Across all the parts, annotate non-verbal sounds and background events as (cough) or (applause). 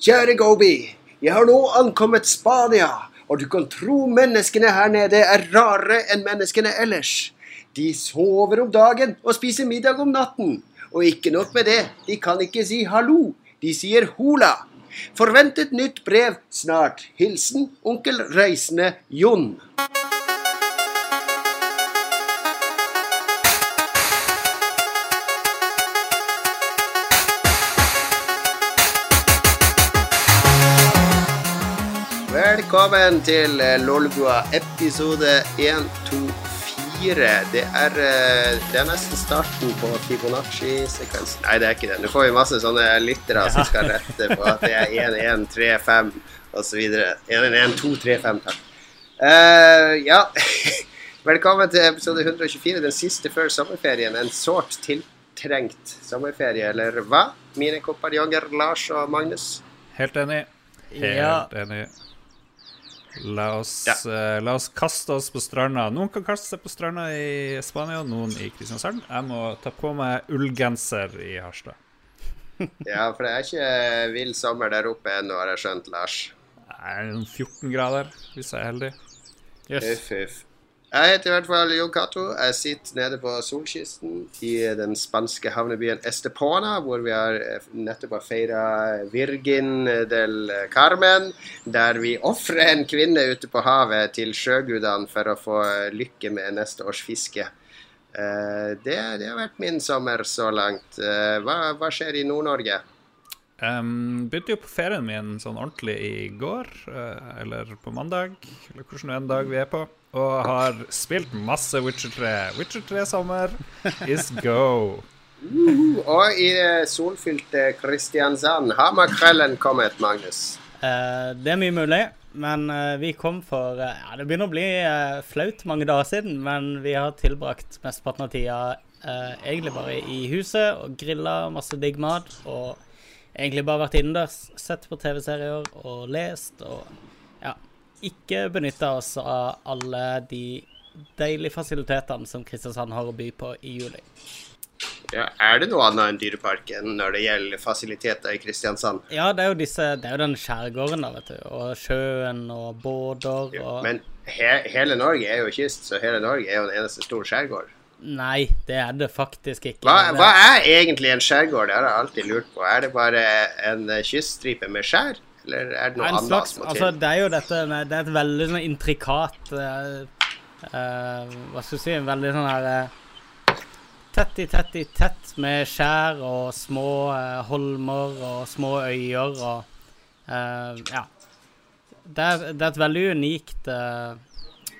Kjære Gobi, jeg har nå ankommet Spania, og du kan tro menneskene her nede er rarere enn menneskene ellers. De sover om dagen og spiser middag om natten. Og ikke nok med det, de kan ikke si hallo, de sier hola. Forventet nytt brev snart. Hilsen onkel reisende Jon. Velkommen til eh, Lolbua episode 124. Det er, eh, det er nesten starten på Fibonacci-sekvensen. Nei, det er ikke det. Nå får vi masse sånne lyttere som skal rette på at det er 1135 osv. 11235, takk. Uh, ja. (laughs) Velkommen til episode 124, den siste før sommerferien. En sårt tiltrengt sommerferie, eller hva? Mine kompanjonger Lars og Magnus? Helt enig. Helt Ja. enig. La oss, Ja. uh, la oss kaste oss på stranda. Noen kan kaste seg på stranda i Spania, noen i Kristiansand. Jeg må ta på meg ullgenser i Harstad. (laughs) Ja, for det er ikke vill sommer der oppe ennå, har jeg skjønt, Lars. Det er noen 14 grader, hvis jeg er heldig. Uff, uff. Jeg heter i hvert fall Jon Cato. Jeg sitter nede på solkysten i den spanske havnebyen Estepona, hvor vi har eh, nettopp har feira Virgin del Carmen, der vi ofrer en kvinne ute på havet til sjøgudene for å få lykke med neste års fiske. Eh, Det, det har vært min sommer så langt. Eh, Hva, hva skjer i Nord-Norge? Um, begynte jo på ferien min sånn ordentlig i går, eller på mandag, eller hvordan en dag vi er på, og har spilt masse Witcher 3. Witcher 3 sommer is go. Og i det solfylte Kristiansand, har makrellen kommet, Magnus? Uh, det er mye mulig, men uh, vi kom for eh, Ja, det begynner å bli flaut mange dager siden, men vi har tilbrakt mesteparten av tida eh, egentlig bare i huset og grilla masse digg mat. Og egentlig bare vært innendørs, sett på TV-serier og lest og ikke benytta oss av alle de deilige fasilitetene som Kristiansand har å by på i juli. Ja, er det noe annet enn Dyreparken når det gjelder fasiliteter i Kristiansand? Ja, det er jo disse Det er jo den skjærgården, da, vet du. Og sjøen og båter og Men he hele Norge er jo kyst, så hele Norge er jo en eneste stor skjærgård. Nei, det er det faktisk ikke. Hva, hva er egentlig en skjærgård? Det har jeg alltid lurt på. Er det bare en eh, kyststripe med skjær, eller er det noe annet slags, som må altså, det er jo dette med Det er et veldig sånn intrikat uh, uh, Hva skal du si? En Veldig sånn her uh, Tett i tett i tett med skjær og små holmer og små øyer og Ja. Det er, det er et veldig unikt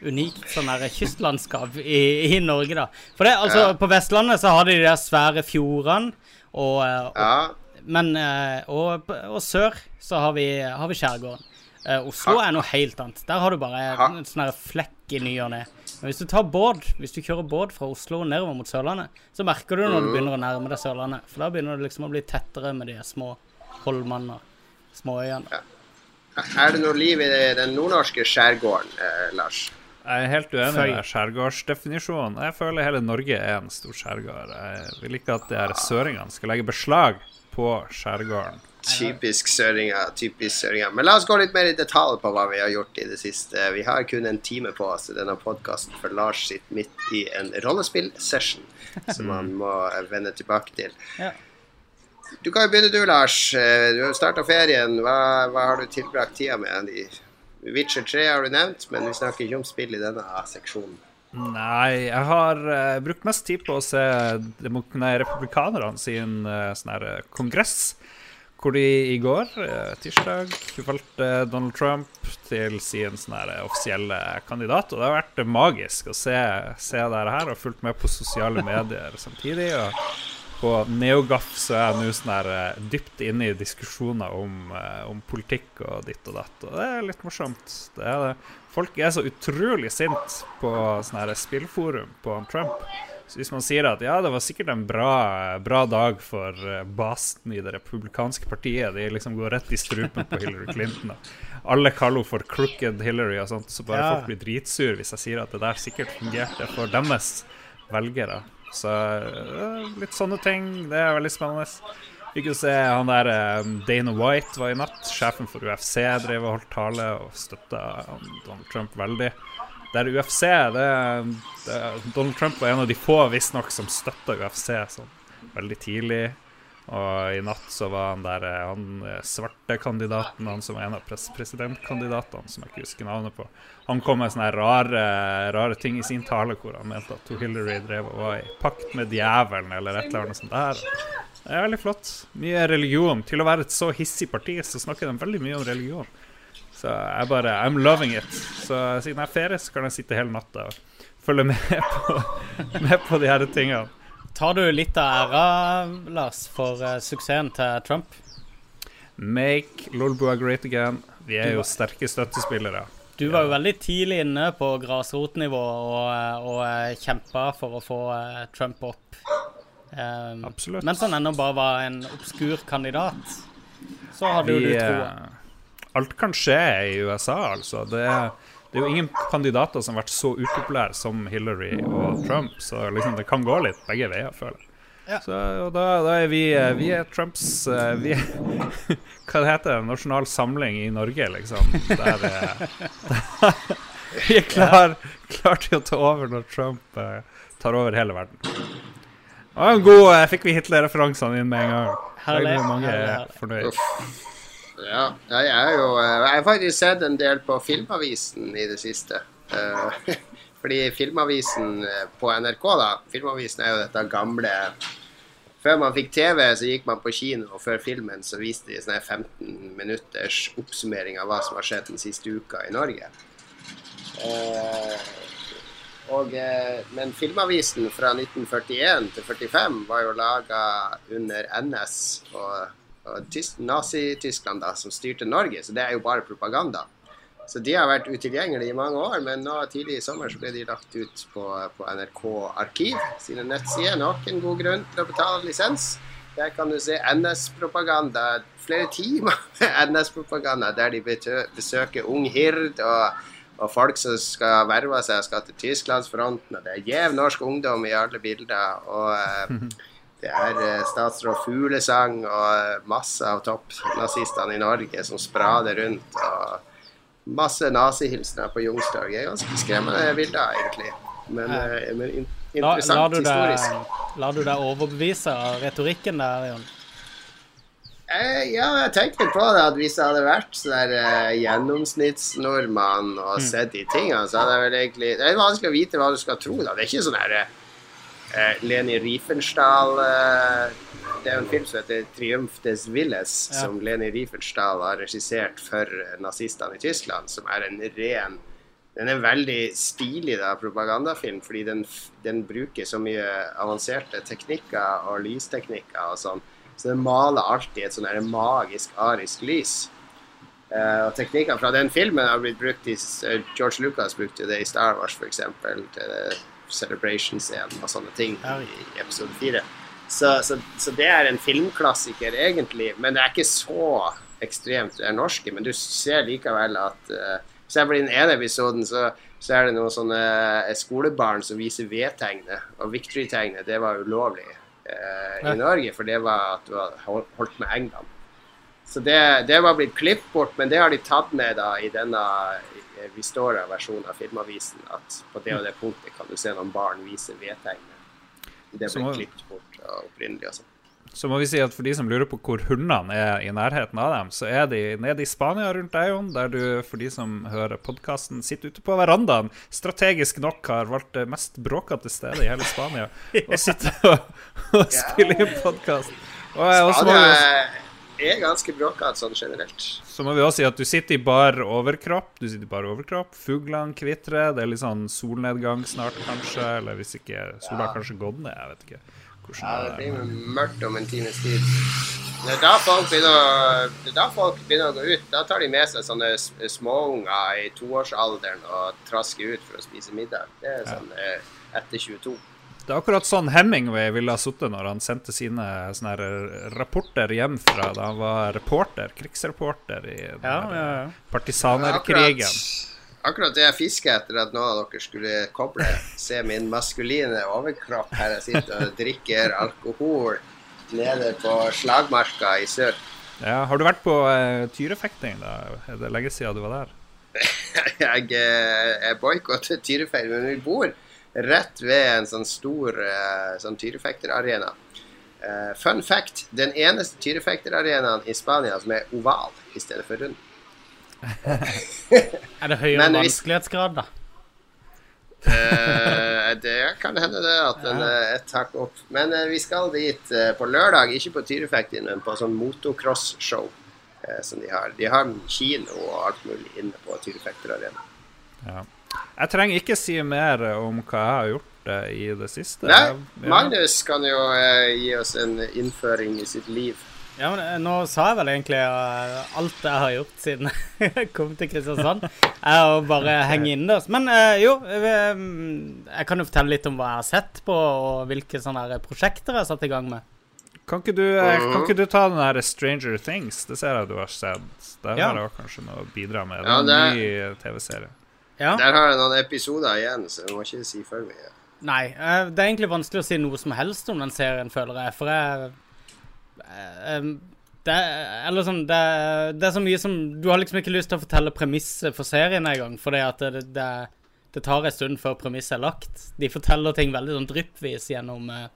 Unikt sånn her kystlandskap i, i Norge, da. For det, altså, Ja. på Vestlandet så har de de der svære fjordene, og, og Ja, men eh, og, og sør så har vi, har vi skjærgården. Eh, Oslo Ha- er noe helt annet. Der har du bare en sånn flekk i ny og ne. Men hvis du tar båt, hvis du kjører båt fra Oslo nedover mot Sørlandet, så merker du når du Mm. begynner å nærme deg Sørlandet. For da begynner det liksom å bli tettere med de små holmene og småøyene. er det noe liv i den nordnorske skjærgården, eh, Lars? Jeg er helt uenig med skjærgårdsdefinisjonen. Jeg føler hele Norge er en stor skjærgård. Jeg vil ikke at de her søringene skal legge beslag på skjærgården. Typisk søringer, typisk søringer. Men la oss gå litt mer i detalj på hva vi har gjort i det siste. Vi har kun en time på oss i denne podkasten, for Lars sitter midt i en rollespillsession som han må eh, vende tilbake til. Ja. Du kan jo begynne du, Lars. Eh, Du har starta ferien. Hva, hva har du tilbrakt tida med? Witcher 3 har du nevnt, men vi snakker ikke om spill i denne seksjonen. Nei, jeg har uh, brukt mest tid på å se nei, republikanerne sin uh, her uh, kongress. Hvor de i går, tirsdag, valgte Donald Trump til sin sånn her offisielle kandidat. Og det har vært magisk å se, se det her og fulgt med på sosiale medier samtidig. Og på NeoGAF så er jeg nå sånn dypt inne i diskusjoner om, om politikk og ditt og datt. Og det er litt morsomt. Det er det. Folk er så utrolig sint på sånn her spillforum på Trump. Så hvis man sier at ja, det var sikkert en bra, bra dag for eh, basen i det republikanske partiet, de liksom går rett i strupen på Hillary Clinton, og alle kaller henne for crooked Hillary og sånt, så bare Ja. folk blir dritsur hvis jeg sier at det der sikkert fungerte for deres velgere. Så eh, litt sånne ting. Det er veldig spennende. Fikk jo se han der eh, Dana White var i natt. Sjefen for UFC drev og holdt tale og støtta Donald Trump veldig. Der UFC det, det, Donald Trump var en av de få visstnok som støtta UFC sånn veldig tidlig. Og i natt så var han der eh, han eh, svarte kandidaten, han som var en av pres presidentkandidatene, som jeg ikke husker navnet på. Han kom med sånne rare, rare ting i sin tale hvor han mente at Hillary drev og var i pakt med djevelen eller et eller annet sånt der. Det er veldig flott. Mye religion. Til å være et så hissig parti, så snakker de veldig mye om religion. Så jeg bare I'm loving it. Så siden jeg er ferie, så kan jeg sitte hele natta og følge med (laughs) på, med på de her tingene. Tar du litt av æra, Lars, for uh, suksessen til Trump? Make Lolbua great again. Vi er jo sterke støttespillere. Du var jo veldig tidlig inne på grasrotnivå og, eh, og uh, kjempa for å få Trump opp. Um, Absolutt. Mens han ennå bare var en obskur kandidat, så hadde jo du troa. Alt kan skje i USA, altså. Det det er jo ingen kandidater som har vært så upopulære som Hillary og Trump, så liksom det kan gå litt begge veier, føler jeg. Ja. Så da, da, er vi, vi er Trumps eh, vi er, (laughs) Hva det heter det? Nasjonal samling i Norge, liksom. Der, der (laughs) vi er klar, klar, til å ta over når Trump tar over hele verden. Og en god, uh, Fikk vi Hitler-referansene inn med en gang. Herlig. Mange Herlig. fornøyd. Ja, jeg er jo Jeg har faktisk sett en del på Filmavisen i det siste. Uh, (laughs) fordi Filmavisen på NRK, da Filmavisen er jo dette gamle Før man fikk TV, så gikk man på kino, og før filmen så viste de sånn 15 minutters oppsummering av hva som har skjedd den siste uka i Norge. Uh, og, men Filmavisen fra 1941 til 45 var jo laga under NS. og Nazi-Tyskland da, som styrte Norge, så det er jo bare propaganda. Så de har vært utilgjengelige i mange år, men nå tidlig i sommer så ble de lagt ut på, på NRK Arkiv sine nettsider. Nok en god grunn til å betale lisens. Der kan du se NS-propaganda, flere timer med NS-propaganda der de besøker Ung Hird og, og folk som skal verve seg og skal til Tysklandsfronten. Og det er gjev norsk ungdom i alle bilder. og eh, Det er uh, statsråd Fuglesang og eh, masse av toppnazistene i Norge som sprader rundt. Og masse nazihilsener på Youngstorget. Det er ganske skremmende bilder, egentlig. Men, men interessant la, la historisk. Lar du deg overbevise av retorikken der, Jon? Eh, ja, jeg tenkte på det at hvis jeg hadde vært sånn eh, gjennomsnittsnordmann og mm. sett de tingene, så hadde jeg vel egentlig Det er vanskelig å vite hva du skal tro, da. Det er ikke sånn herre eh, Leni Riefenstahl eh, Det er jo en film som heter 'Triumf des Willes', ja. som Leni Riefenstahl har regissert for nazistene i Tyskland, som er en ren den er veldig stilig da, propagandafilm, fordi den, den, bruker så mye avanserte teknikker og lysteknikker og sånn. Så den maler alltid et sånn magisk arisk lys. Uh, og teknikkene fra den filmen har blitt brukt i uh, George Lucas brukte det i Star Wars, f.eks. Til Celebration-scenen og sånne ting i episode fire. Så, så, så, det er en filmklassiker, egentlig. Men det er ikke så ekstremt det er norske. Men du ser likevel at uh, For i den ene episoden så, så, er det noen sånne skolebarn som viser V-tegnet. Og Victory-tegnet, det var ulovlig i Norge, for det var at du hadde holdt med England. Så det, det var blitt klippet bort, men det har de tatt med da i denne Vistora-versjonen av Filmavisen at på det og det punktet kan du se noen barn vise vedtegnet. Det ble klippet bort opprinnelig. altså. Så må vi si at for de som lurer på hvor hundene er i nærheten av dem, så er de nede i Spania rundt deg, der du, for de som hører podkasten, sitter ute på verandaen. Strategisk nok har valgt det mest bråkete stedet i hele Spania og sitter (laughs) og, og spiller inn podkast. Spania er ganske bråkete sånn generelt. Så må vi også si at du sitter i bar overkropp. Du sitter i bar overkropp. Fuglene kvitrer. Det er litt sånn solnedgang snart, kanskje. Eller hvis ikke sola har kanskje gått ned. Jeg vet ikke. Hvordan ja, det blir mørkt om en times tid. Det er da folk begynner, det er da folk begynner å gå ut. Da tar de med seg sånne småunger i toårsalderen og trasker ut for å spise middag. Det er sånn ja. Eh, etter 22. Det er akkurat sånn Hemingway ville ha sittet når han sendte sine sånne rapporter hjem fra da han var reporter, krigsreporter i ja, ja, ja. partisanerkrigen. Akkurat, det jeg fisker etter at noen av dere skulle koble, se min maskuline overkropp her jeg sitter og drikker alkohol nede på slagmarka i sør. Ja, har du vært på uh, tyrefekting, da? Er det lenge siden du var der? (laughs) jeg eh, jeg boikotter tyrefekting, men vi bor rett ved en sånn stor uh, sånn tyrefekterarena. Uh, fun fact den eneste tyrefekterarenaen i Spania som er oval i stedet for rund. (laughs) Er det høyere Men hvis- vanskelighetsgrad, da? uh, det kan hende det at den er et hakk opp. Men uh, vi skal dit uh, på lørdag, ikke på tyrefekting, men på sånn motocross-show eh, som de har. De har kino og alt mulig inne på Tyrefekterarena. Ja. Jeg trenger ikke si mer om hva jeg har gjort i det siste. Nei, Magnus kan jo gi oss en innføring i sitt liv. Ja, men eh, Nå sa jeg vel egentlig eh, alt jeg har gjort siden (laughs) jeg kom til Kristiansand. Er å bare henge innendørs. Men eh, jo, jeg kan jo fortelle litt om hva jeg har sett på, og hvilke sånne prosjekter jeg har satt i gang med. Kan ikke, du, eh, Mhm. kan ikke du ta den der Stranger Things? Det ser jeg du har sett. Der Ja. har jeg kanskje noe å bidra med. Det er en det- ny TV-serie. Ja. Der har jeg noen episoder igjen, så jeg må ikke si for mye. Nei, det er egentlig vanskelig å si noe som helst om den serien, føler jeg. For jeg det, er- eller sånn, det, det er så mye som Du har liksom ikke lyst til å fortelle premisset for serien engang, fordi at det, det, det tar en stund før premisset er lagt. De forteller ting veldig sånn dryppvis gjennom, eh,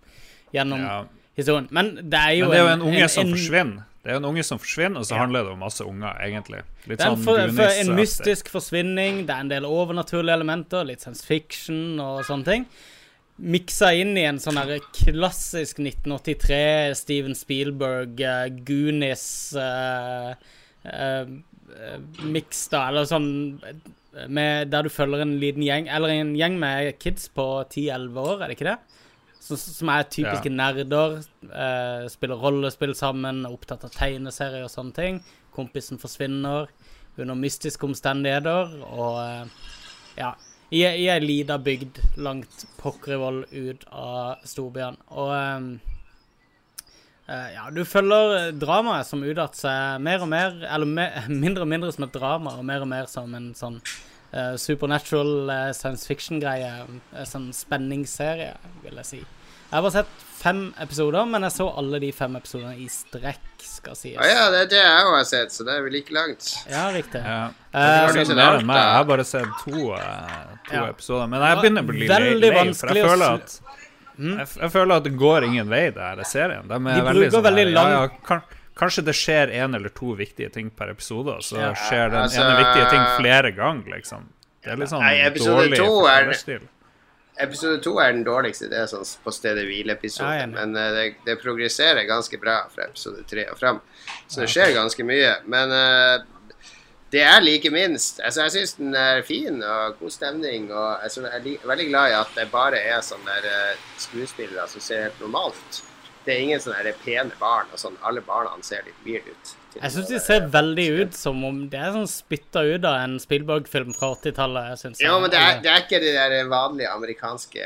gjennom Ja. historien. Men det er jo Men det er jo en unge som forsvinner. Det er jo en unge som forsvinner, og så handler det om masse unger, egentlig. Litt Det er en, sånn for, for en mystisk forsvinning, det er en del overnaturlige elementer, litt science fiction og sånne ting. Miksa inn i en sånn her klassisk 1983 Steven Spielberg, uh, Goonies uh, Miks, da, eller sånn eh, med, Der du følger en liten gjeng, eller en gjeng med kids på 10-11 år, er det ikke det? Som, som er typiske nerder, eh, spiller rollespill sammen, er opptatt av tegneserier og sånne ting. Kompisen forsvinner under mystiske omstendigheter, og ja I, i ei lita bygd langt Pokkervoll ut av storbyen. Og um, uh, ja, du følger dramaet som utarter seg mer og mer, eller me, (laughs) mindre og mindre som et drama, og mer og mer som en sånn uh, supernatural uh, science fiction-greie. En sånn spenningsserie, vil jeg si. Jeg har bare sett fem episoder, men jeg så alle de fem episodene i strekk, skal sies. Å ja, det er det jeg òg har sett, så det er vel like langt. Ja, riktig. Ja. Eh, Har? Jeg har bare sett to, uh, to Ja. episoder. Men jeg begynner å bli Veldig lei for jeg føler at at jeg, f- jeg føler at det går ingen vei, det her serien. De, er De veldig bruker sånn veldig lang- ja, ja, kan, Kanskje det skjer én eller to viktige ting per episode, og så Ja. skjer den Altså- ene viktige ting flere ganger, liksom. Det er litt sånn Nei, episode dårlig to er-. Episode to er den dårligste. Det er sånn på stedet hvile-episode. Ja, men uh, det, det progresserer ganske bra fra episode tre og fram. Så det skjer ganske mye. Men uh, det er like minst. Altså, jeg syns den er fin og god stemning. Og jeg er veldig glad i at det bare er sånne der, eh, skuespillere som ser helt normalt. Det er ingen sånne pene barn. og sånn. Alle barna ser litt weird ut. Jeg syns de ser veldig ut som om det er sånn spytta ut av en Spielberg-film fra 80-tallet. jeg synes. Ja, men det er, det er ikke det der vanlige amerikanske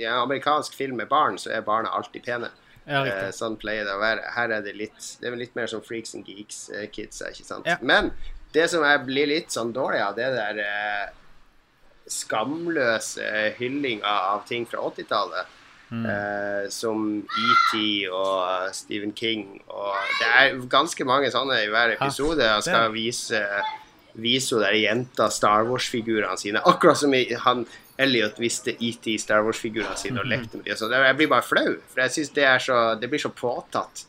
I en amerikansk film med barn, så er barna alltid pene. Ja, Eh, sånn pleier det å være. Her er det litt Det er vel litt mer som freaks and geeks, eh, kidsa, ikke sant. Ja. Men det som jeg blir litt sånn dårlig av, det der eh, skamløse hyllinga av ting fra 80-tallet. Eh, som ET og Stephen King. Og det er ganske mange sånne i hver episode. han skal vise vise hun der jenta Star Wars-figurene sine. Akkurat som han Elliot visste ET Star Wars-figurene sine og lekte med dem. Så jeg blir bare flau, for jeg syns det, så- det blir så påtatt.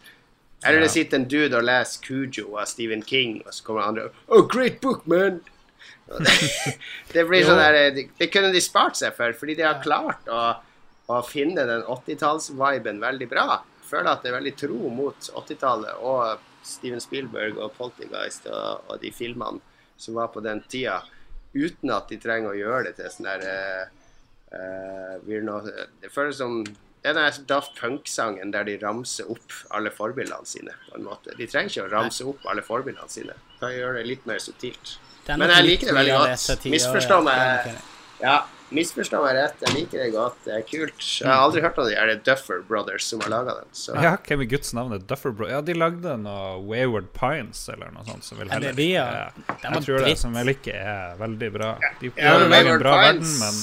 Eller det sitter en dude og leser Cujo av Stephen King, og så kommer andre Oh, great book, man! Det, (laughs) det blir sånn der det, det kunne de spart seg for, fordi de har klart å, å finne den 80-tallsviben veldig bra. Føler at det er veldig tro mot 80-tallet og Steven Spielberg og Poltergeist og, og de filmene som var på den tida, uten at de trenger å gjøre det til sånn der uh, uh, Det føles som den der Daft Punk-sangen der de ramser opp alle forbildene sine. på en måte. De trenger ikke å ramse opp alle forbildene sine. Kan gjøre det litt mer subtilt. Er Men jeg liker det veldig godt. Misforstå meg. Ja, misforstå meg rett. Jeg liker det godt. Det er kult. Jeg har aldri hørt om de her Duffer Brothers som har laga den. Så. Ja, hvem i guds navn er Duffer Bro? Ja, de lagde noe Wayward Pines eller noe sånt. Som vil Ja, det heller er de, ja. Det var Jeg tror det som jeg ikke er veldig bra. De Ja, prøver å lage en bra verden, men,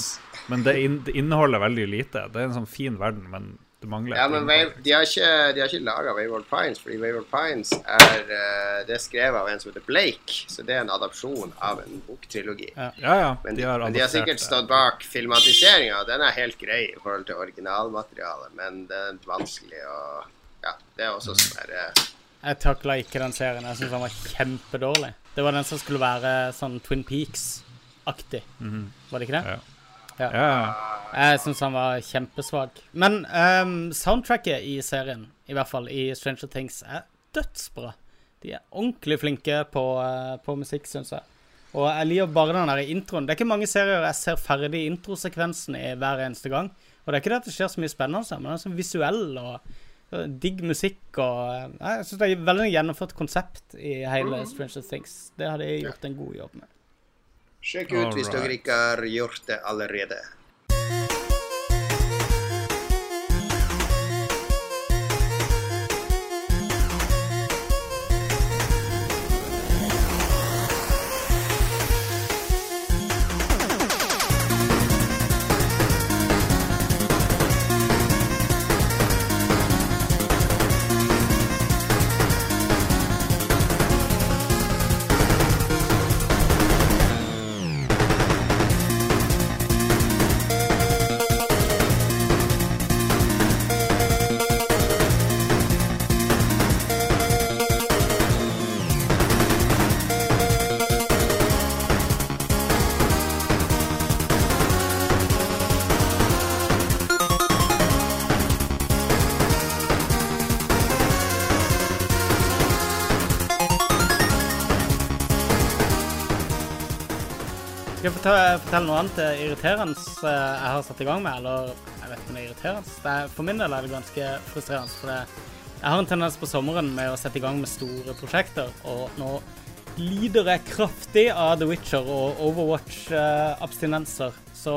men det, in, det inneholder veldig lite. Det er en sånn fin verden, men Det mangler Ja, men. Wave, de har ikke, de har ikke laga Wayward Pines, fordi Wayward Pines er eh, Det er skrevet av en som heter Blake, så det er en adopsjon av en boktrilogi. Ja. Ja, ja. Men, de har, men de har sikkert stått bak filmatiseringa. Den er helt grei i forhold til originalmaterialet, men det er vanskelig å Ja, det er også sånn eh, Jeg takla ikke den serien. Jeg syns den var kjempedårlig. Det var den som skulle være sånn Twin Peaks-aktig. Var det ikke det? Ja. Ja. Ja, Jeg syns han var kjempesvak. Men um, soundtracket i serien, i hvert fall i Stranger Things, er dødsbra. De er ordentlig flinke på, eh, på musikk, syns jeg. Og jeg liker bare den der introen. Det er ikke mange serier jeg ser ferdig introsekvensen i hver eneste gang. Og det er ikke det at det skjer så mye spennende, men det er så visuell og og digg musikk og eh, Jeg syns det er et veldig gjennomført konsept i hele Stranger Things. Det har de gjort en god jobb med. Sjekk ut hvis dere Alright. ikke har gjort det allerede. Skal jeg fortelle, fortelle noe annet eh, irriterende eh, jeg har satt i gang med? Eller jeg vet ikke om det er irriterende. Er, for min del er det ganske frustrerende. For jeg har en tendens på sommeren med å sette i gang med store prosjekter, og nå lider jeg kraftig av The Witcher og Overwatch-abstinenser. Så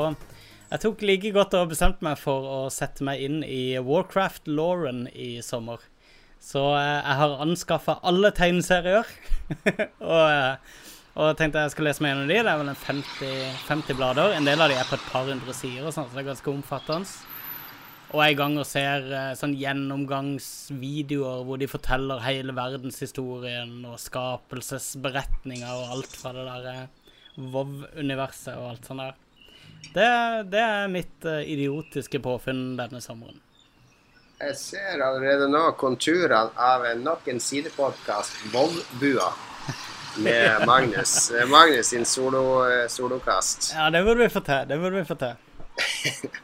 jeg tok like godt og bestemte meg for å sette meg inn i Warcraft-Lauren i sommer. Så eh, jeg har anskaffa alle tegneserier. (laughs) og, eh, jeg tenkte jeg skulle lese meg gjennom de. Det er vel en 50, 50 blader. En del av de er på et par hundre sider, og sånn, så det er ganske omfattende. Og jeg er i gang og ser eh, sånn gjennomgangsvideoer hvor de forteller hele verdenshistorien og skapelsesberetninger og alt fra det der eh, WoW-universet og alt sånt der. Det, det er mitt eh, idiotiske påfunn denne sommeren. Jeg ser allerede nå konturene av nok en sidepodkast, Vovbua, med Magnus. Magnus sin solo, eh, solokast. Ja, det burde vi få til. Det burde vi få til. (laughs)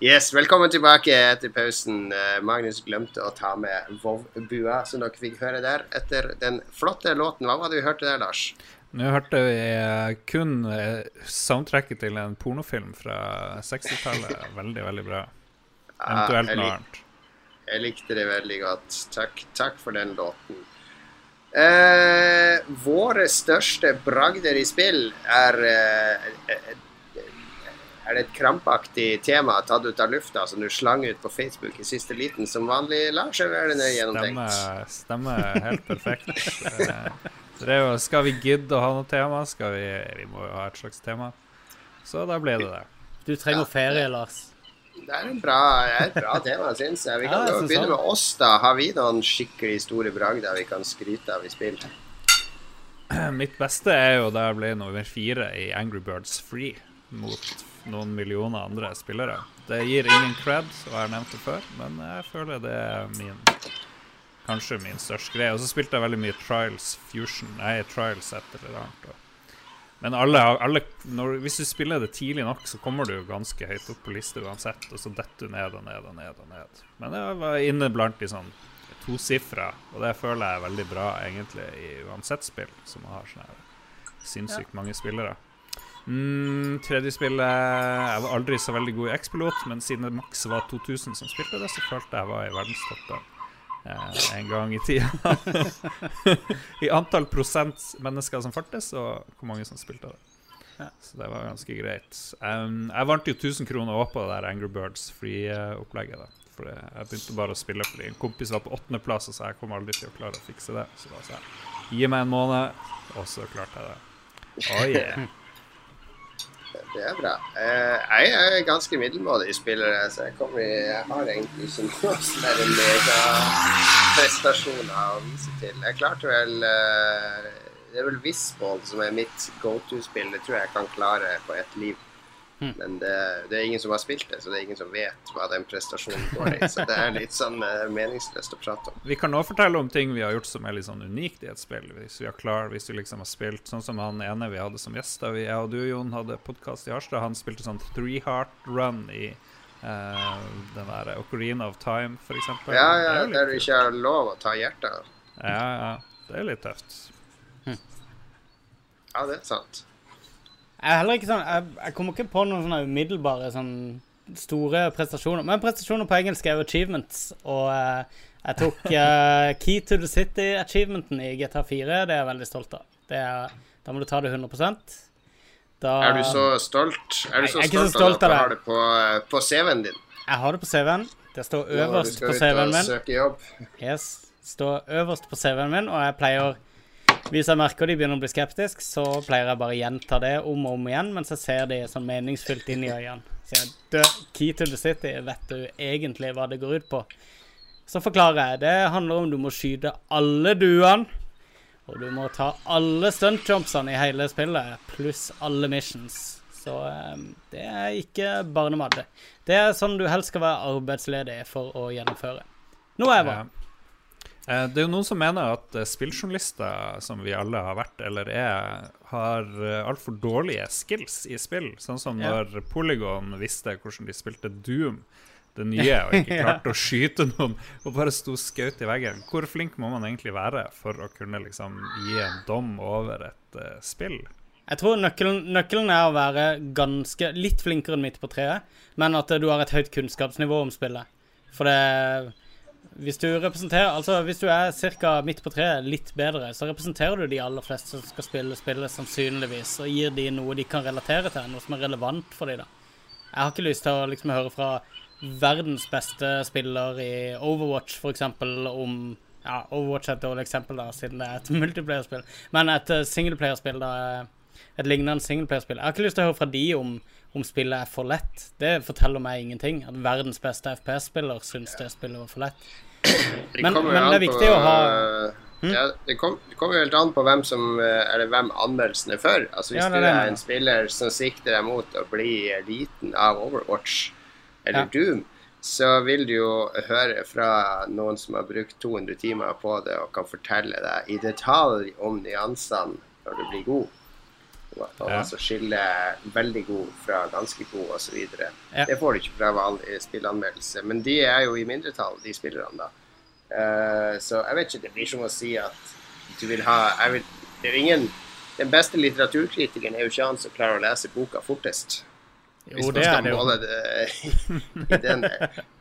Yes, velkommen tilbake etter pausen. Eh, Magnus glemte å ta med Vovbua, som dere fikk høre der. Etter den flotte låten. Hva var det vi hørte der, Lars? Nå hørte vi eh, kun soundtracket til en pornofilm fra 60-tallet. (laughs) Veldig, veldig bra. Ah, Eventuelt noe annet. jeg likte det veldig godt. Takk, takk for den låten. Eh, våre største bragder i spill er eh, Er det et krampaktig tema tatt ut av lufta som du slang ut på Facebook i siste liten som vanlig, Lars? Eller er det nøye gjennomtenkt? Stemmer, stemmer helt perfekt. Eh, så det er jo, skal vi gidde å ha noe tema? Skal vi, vi må jo ha et slags tema. Så da ble det det. Du trenger ferie, Lars. Det er en bra, det er et bra tema, (laughs) syns jeg. Vi kan ja, jo begynne med oss, da. Har vi noen skikkelig store bragder vi kan skryte av i spill? (clears throat) Mitt beste er jo da jeg ble nummer fire i Angry Birds Free mot noen millioner andre spillere. Det gir ingen cred, og jeg har nevnt det før, men jeg føler det er min kanskje min største greie. Og så spilte jeg veldig mye Trials Fusion. Nei, Trials et eller annet. Men alle, alle når, hvis du spiller det tidlig nok, så kommer du ganske høyt opp på lista uansett, og så detter du ned og ned og ned og ned. Men jeg var inne blant de sånn tosifra, og det føler jeg er veldig bra egentlig i uansett spill, som har sånn sinnssykt mange spillere. Mm, tredje spillet Jeg var aldri så veldig god i X-pilot, men siden det maks var 2000 som spilte det, så følte jeg var i verdenstoppen eh, en gang i tida. (laughs) I antall prosent mennesker som fartes, og hvor mange som spilte det. Så det var ganske greit. Um, jeg vant jo 1000 kroner også på det der Angry Birds Free-opplegget. da For det- jeg begynte bare å spille fordi en kompis var på åttendeplass og så jeg kom aldri til å klare å fikse det. Så da sa jeg gi meg en måned, og så klarte jeg det. Oh yeah. (laughs) det er bra. Eh, jeg er ganske middelmådig spiller, så jeg, kommer, jeg har egentlig ikke noen sånn megaprestasjoner å vise til. Jeg klarte vel eh, Det er vel Visball som er mitt go to-spill. Det tror jeg jeg kan klare på ett liv. Men det, det er ingen som har spilt det, så det er ingen som vet hva den prestasjonen går i. Så det er litt sånn eh, meningsløst å prate om. Vi kan òg fortelle om ting vi har gjort som er litt sånn unikt i et spill. Hvis vi har klar, hvis vi liksom har spilt Sånn som han ene vi hadde som gjest da vi, jeg og du, Jon, hadde podkast i Harstad. Han spilte sånn three heart run i Uh, den der Ocarina of Time, eksempel. Ja, ja, er der du ikke har lov å ta hjertet. Ja, ja. Det er litt tøft. Ja, det er sant. Jeg er heller ikke sånn Jeg, jeg kommer ikke på noen sånne umiddelbare sånn store prestasjoner. Men prestasjoner på engelsk er jo achievements, og eh, jeg tok (laughs) eh, Key to the City-achievementen i GTA 4. Det er jeg veldig stolt av. Det er, da må du ta det 100 da, Er du så stolt? Er du så jeg er ikke så stolt, stolt av det? at du har det på, eh, på CV-en din? Jeg har det på CV-en. Det står øverst ja, på CV-en og min. Søke jobb. Yes. Står øverst på CV-en min, og jeg pleier Hvis jeg merker de begynner å bli skeptisk, så pleier jeg bare å gjenta det om og om igjen mens jeg ser de sånn meningsfylt inn i øynene. Så jeg dø, Key to the City, vet du egentlig hva det går ut på? Så forklarer jeg. Det handler om du må skyte alle duene. Og du må ta alle stuntjumpsene i hele spillet, pluss alle missions. Så eh, det er ikke barnemat. det. Er sånn du helst skal være arbeidsledig for å gjennomføre. Nå er jeg var. Ja. Eh, Det er jo noen som mener at eh, spilljournalister, som vi alle har vært eller er, har eh, altfor dårlige skills i spill. Sånn som Ja. når Polygon visste hvordan de spilte Doom, det nye, og ikke (laughs) Ja. klarte å skyte noen og bare sto skaut i veggen. Hvor flink må man egentlig være for å kunne liksom gi en dom over et uh, spill? Jeg tror nøkkelen, nøkkelen er å være ganske litt flinkere enn midt på treet, men at du har et høyt kunnskapsnivå om spillet. For det Hvis du representerer Altså, hvis du er ca. midt på treet, litt bedre, så representerer du de aller fleste som skal spille spillet, sannsynligvis, og gir de noe de kan relatere til, noe som er relevant for dem, da. Jeg har ikke lyst til å liksom høre fra verdens beste spiller i Overwatch, f.eks., om Ja, Overwatch er et dårlig eksempel, da, siden det er et (laughs) multiplayerspill. Men et uh, singleplayerspill, da. eh, Et lignende singleplayerspill. Jeg har ikke lyst til å høre fra de om, om spillet er for lett. Det forteller meg ingenting. At verdens beste FPS-spiller syns det spillet var for lett. Men- kommer men det er viktig å ha- Hm? ja, det, kom, det kommer jo helt an på hvem som eh, Eller hvem anmeldelsen er for. Altså Hvis Ja, det du det er en spiller som sikter deg mot å bli liten av Overwatch eller Ja. Doom, så vil du jo høre fra noen som har brukt 200 timer på det og kan fortelle deg i detalj om nyansene når du blir god. Og Ja. altså skiller veldig god fra ganske god osv. Ja. Det får du ikke fra vanlig spillanmeldelse. Men de er jo i mindretall, de spillerne, da. Uh, så jeg vet ikke, det blir som å si at du vil ha vil, Det er ingen Den beste litteraturkritikeren er jo ikke han som klarer å lese boka fortest. Hvis Jo, man skal det måle det i den (laughs)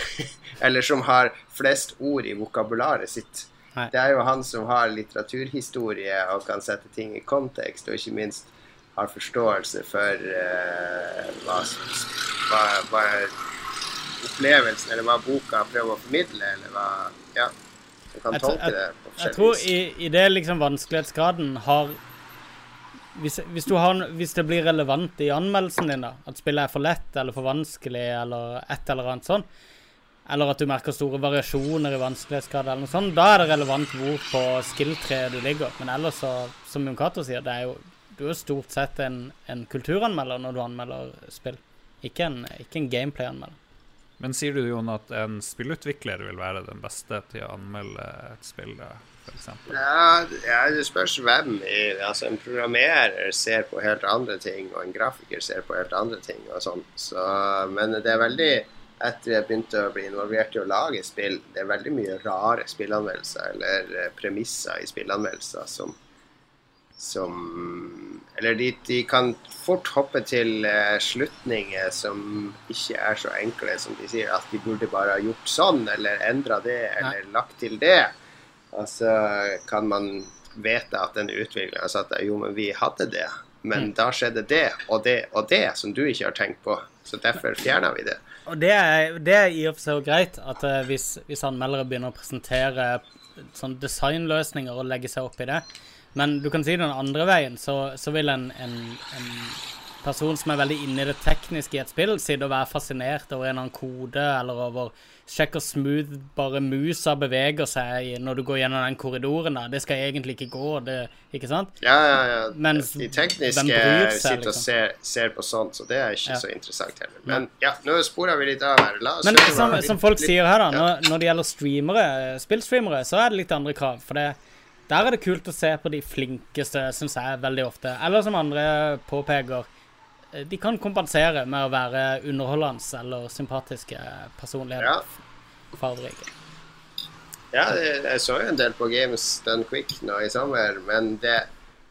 (laughs) Eller som har flest ord i vokabularet sitt. Nei. Det er jo han som har litteraturhistorie og kan sette ting i kontekst, og ikke minst har forståelse for uh, hva, hva, hva opplevelsen, eller hva boka prøver å formidle, eller hva Ja. Du kan Jeg tror- tolke det på Jeg forskjellig tror vis. i, i det liksom vanskelighetsgraden har hvis, hvis, du har, hvis det blir relevant i anmeldelsen din, da, at spillet er for lett eller for vanskelig eller et eller annet sånn, eller at du merker store variasjoner i vanskelighetsgrad eller noe sånt, da er det relevant hvor på skill-treet du ligger. Men ellers så, som Jon Cato sier, det er jo, du er stort sett en, en kulturanmelder når du anmelder spill. Ikke en, ikke en gameplay-anmelder. Men sier du, Jon, at en spillutvikler vil være den beste til å anmelde et spill, eksempel? Ja, ja, det spørs hvem. i- Altså, en programmerer ser på helt andre ting, og en grafiker ser på helt andre ting. og sånt. Så, Men det er veldig Etter jeg begynte å bli involvert i å lage spill, det er veldig mye rare spillanmeldelser, eller eh, premisser i spillanmeldelser som som Eller de, de kan fort hoppe til eh, slutninger som ikke er så enkle som de sier at de burde bare ha gjort sånn, eller endra det, eller lagt til det. Og så kan man vite at den utviklingen har sagt at jo, men vi hadde det, men da skjedde det og det og det som du ikke har tenkt på, så derfor fjerna vi det. Og det er, det er i og for seg greit at eh, hvis, hvis anmeldere begynner å presentere sånn designløsninger og legge seg opp i det. Men du kan si den andre veien, så, så vil en, en, en person som er veldig inne i det tekniske i et spill, sitte og være fascinert over en eller annen kode, eller over Sjekk hvor smooth bare musa beveger seg når du går gjennom den korridoren. der. Det skal egentlig ikke gå, det, ikke sant? Ja, ja, ja. Mens De tekniske seg, sitter og liksom? ser, ser på sånt, så det er ikke Ja. så interessant heller. Men ja, nå sporer vi litt av her. Men som, som folk sier her, da, når, når det gjelder streamere, spillstreamere, så er det litt andre krav. For det, der er det kult å se på de flinkeste, syns jeg, veldig ofte. Eller som andre påpeker, eh, de kan kompensere med å være underholdende eller sympatiske personligheter. Ja. Fargerike. Ja, jeg så jo en del på Games Done Quick nå i sommer, men det,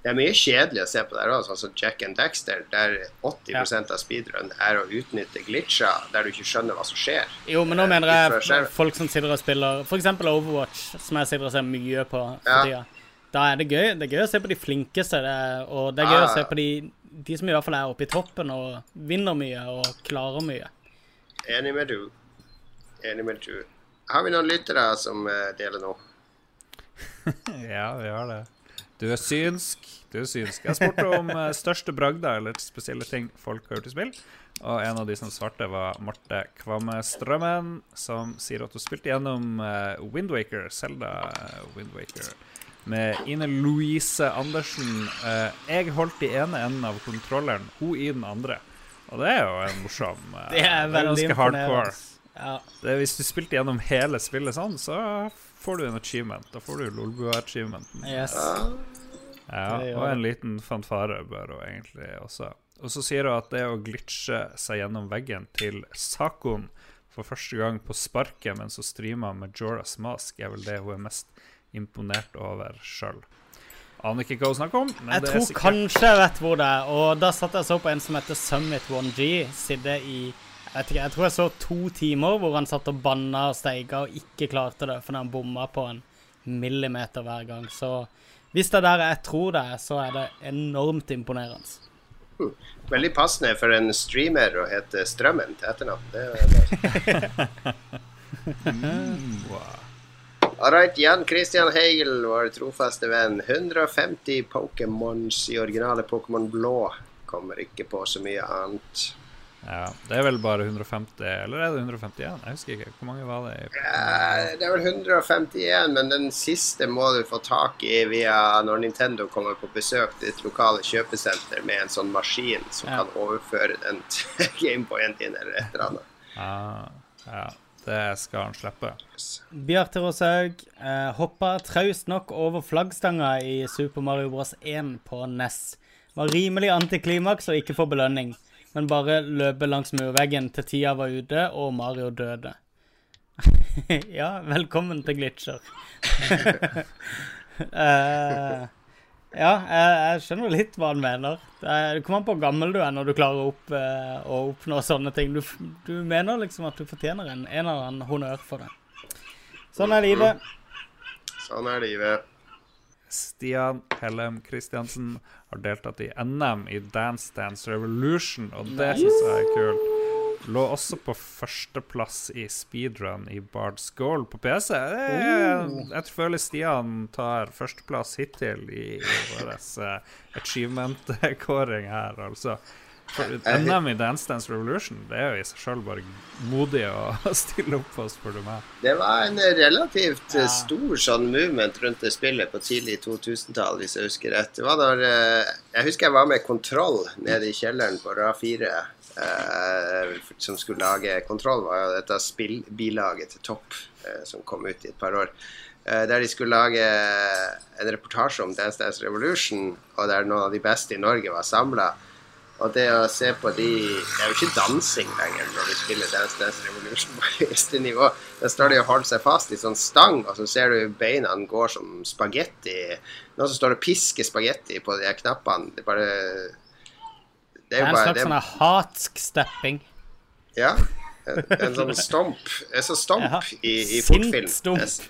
det er mye kjedelig å se på der òg, sånn som Jack and Dexter, der 80% av speedrun er å utnytte glitcher der du ikke skjønner hva som skjer. Jo, men nå mener jeg folk som sitter og spiller f.eks. Overwatch, som jeg sitter og ser mye på for Ja. tida. Da er det gøy. Det er gøy å se på de flinkeste, og det er gøy Ah. å se på de, de som i hvert fall er oppe i toppen og vinner mye og klarer mye. Enig med du. Enig med du. Har vi noen lyttere som eh, deler noe? (laughs) Ja, vi har det. Du er synsk. Du er synsk. Jeg spurte om eh, største bragder eller spesielle ting folk har gjort i spill. Og en av de som svarte, var Marte Kvamme Strømmen, som sier at hun spilte gjennom uh, Windwaker, Selda Windwaker, med Ine Louise Andersen. Eh, jeg holdt i ene enden av kontrolleren, hun i den andre. Og det er jo en morsom eh, Det er veldig imponerende. Ja. Det, hvis du spilte gjennom hele spillet sånn, så får du en achievement. Da får du Lolbua-achievementen. Yes. Ja, og en liten fanfare bør hun egentlig også. Og så sier hun at det å glitche seg gjennom veggen til Sakon for første gang på sparket mens hun streamer med Joras Mask, er vel det hun er mest imponert over sjøl. Aner ikke hva hun snakker om, men Jeg det tror kanskje jeg vet hvor det er, og da satt jeg så på en som heter Summit 1G, sitte i vet ikke, jeg tror jeg så to timer hvor han satt og banna og steiga og ikke klarte det fordi han bomma på en millimeter hver gang. Så hvis det er der jeg tror det er, så er det enormt imponerende. Veldig passende for en streamer å hete Strømmen til etternavn. Det er. (laughs) All right, Jan Christian Hegel, vår trofaste venn. 150 Pokémons i originale Pokémon blå. Kommer ikke på så mye annet. Ja, det er vel bare 150, eller er det 151? Jeg husker ikke. Hvor mange var det? i- Eh, Det er vel 151, men den siste må du få tak i via når Nintendo kommer på besøk til ditt lokale kjøpesenter med en sånn maskin som Ja. kan overføre den (laughs) til Gameboyen din eller et eller annet. Ah, ja, det skal han slippe. Bjarte Roshaug eh, hoppa traust nok over flaggstanga i Super Mario Bros. 1 på NES. Var rimelig antiklimaks og ikke får belønning, men bare løpe langs murveggen til tida var ute og Mario døde. (laughs) ja, velkommen til glitcher. uh, (laughs) ja, jeg, jeg skjønner litt hva han mener. Det, er, kommer an på hvor gammel du er når du klarer opp, uh, å oppnå sånne ting. Du, du mener liksom at du fortjener en, en eller annen honnør for det. Sånn er livet. Sånn er livet. Stian Hellem Kristiansen har deltatt i NM i Dance Dance Revolution, og det syns jeg er kult. Lå også på førsteplass i speedrun i Bards Goal på PC. Jeg, er, jeg føler Stian tar førsteplass hittil i, vår uh, achievement-kåring her, altså. For NM i Dance Dance Revolution, det er jo i seg sjøl bare modig å (laughs) stille opp på, spør du meg. Det var en relativt Ja. stor sånn movement rundt det spillet på tidlig 2000-tall, hvis jeg husker rett. Det var når eh, Jeg husker jeg var med Kontroll nede i kjelleren på RA4, eh, som skulle lage Kontroll var jo dette spillbilaget til Topp, eh, som kom ut i et par år. Der de skulle lage en reportasje om Dance Dance Revolution, og der noen av de beste i Norge var samla. Og det å se på de Det er jo ikke dansing lenger når du spiller Dance Dance Revolution på (laughs) høyeste nivå. Der står de og holder seg fast i sånn stang, og så ser du beina går som spagetti. Noen som står og pisker spagetti på de her knappene. Det er bare Det Det er er jo en bare slags det, sånn hatsk stepping. Ja. En, en sånn stomp. En sånn stomp (laughs) Ja, i, i sint stomp.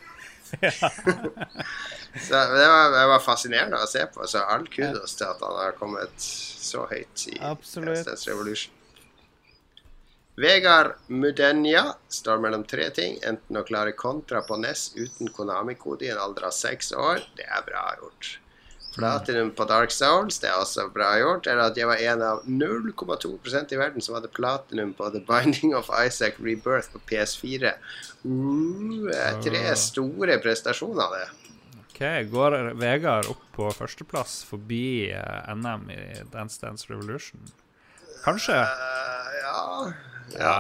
(laughs) Så det var, det var fascinerende å se på. Så all kudos til at han har kommet så høyt i Dance Revolution. Vegard Mudenja står mellom tre ting. Enten å klare kontra på NES uten Konami-kode i en alder av seks år. Det er bra gjort. Platinum på Dark Souls, det er også bra gjort. Eller at jeg var en av 0,2% i verden som hadde platinum på The Binding of Isaac Rebirth på PS4. Uh, tre Ah. store prestasjoner, det. Ok, Går Vegard opp på førsteplass forbi eh, NM i Dance Dance Revolution? Kanskje. Uh, ja. Ja.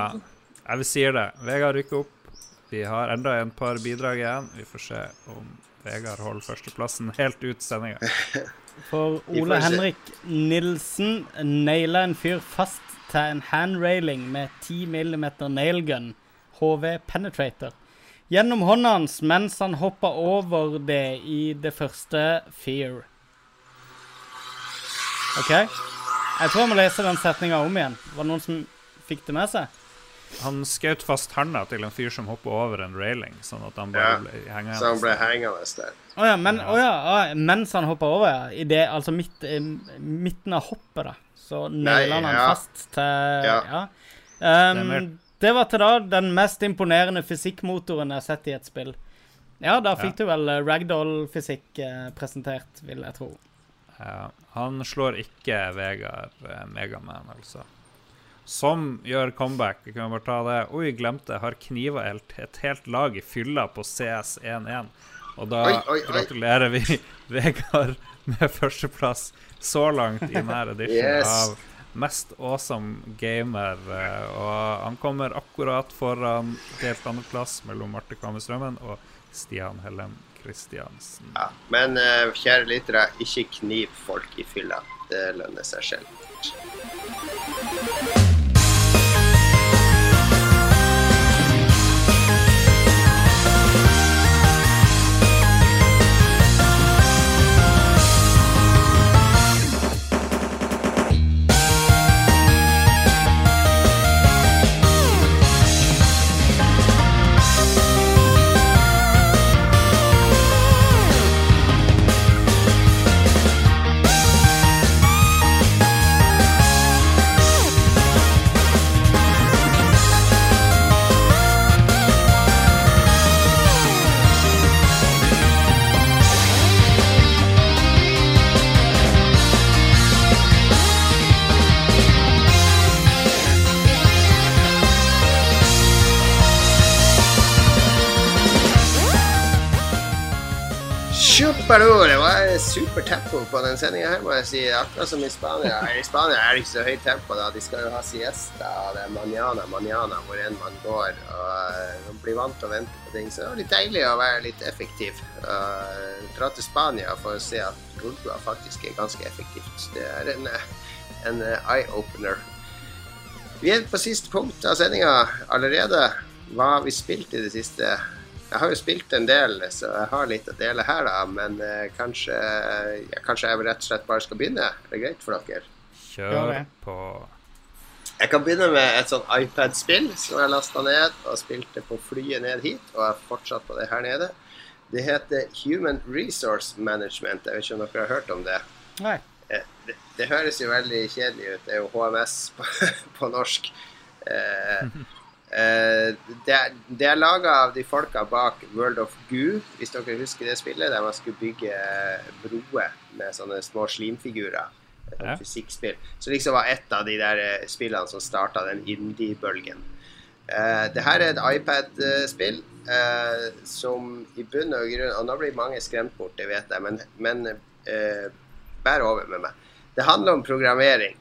Jeg vil sier det. Vegard rykker opp. Vi har enda en par bidrag igjen. Vi får se om Vegard holder førsteplassen helt ut sendinga. (laughs) For Ole. Henrik Nilsen naila en fyr fast til en handrailing med 10 mm nailgun, HV Penetrator, gjennom hånda hans mens han hoppa over det i det første Fear. OK? Jeg tror jeg må lese den setninga om igjen. Var det noen som fikk det med seg? Han skjøt fast handa til en fyr som hopper over en railing, sånn at han bare Ja, ble hengende. Så han ble hengende der. Å ja, men, oh, ja, å mens han hoppa over, ja. I det, altså midt, i midten av hoppet, da. Så naila han fast til Ja. Ja. Um, det var til da den mest imponerende fysikkmotoren jeg har sett i et spill. Ja, da fikk du vel eh, ragdoll-fysikk eh, presentert, vil jeg tro. Ja, han slår ikke Vegard eh, Megaman, altså. Som gjør comeback. Vi kan bare ta det. Oi, glemte. Har kniva et, et helt lag i fylla på CS11. Og da Oi, oi, oi. gratulerer vi (laughs) Vegard med førsteplass så langt i nær edition Yes. av Mest awesome gamer. eh, Og han kommer akkurat foran delt andreplass mellom Marte Kvamme Strømmen og Stian Hellem Kristiansen. Ja. Men eh, kjære lyttere, ikke kniv folk i fylla. Det lønner seg selv. Thank you. Tjoppador, det var super tempo på den sendinga her, må jeg si. Akkurat som i Spania. I Spania er det ikke så høyt tempo, da. De skal jo ha siesta, og det er manana, manana hvor enn man går. Og eh, man blir vant til å vente på ting. Så det var litt deilig å være litt effektiv. Uh, dra til Spania for å se at Lolbua faktisk er ganske effektivt. Det er en, eh, en eh, eye-opener. Vi er på siste punkt av sendinga allerede. Hva har vi spilt i det siste? Jeg har jo spilt en del, så jeg har litt å dele her, da. Men eh, kanskje, ja, kanskje jeg rett og slett bare skal begynne? Er det greit for dere? Kjør på. Jeg kan begynne med et sånn iPad-spill som jeg lasta ned og spilte på flyet ned hit, og er fortsatt på det her nede. Det heter Human Resource Management. Jeg vet ikke om dere har hørt om det? Nei. Eh, det, det høres jo veldig kjedelig ut. Det er jo HMS på, (laughs) på norsk. Eh, (laughs) det, er- det er laga av de folka bak World of Goo, hvis dere husker det spillet, der man skulle bygge broer med sånne små slimfigurer. Ja. fysikkspill. Så liksom var et av de der eh, spillene som starta den indie-bølgen. Eh, det her er et iPad-spill eh, som i bunn og grunn Og nå blir mange skremt bort, det vet jeg, men, men eh, bær over med meg. Det handler om programmering.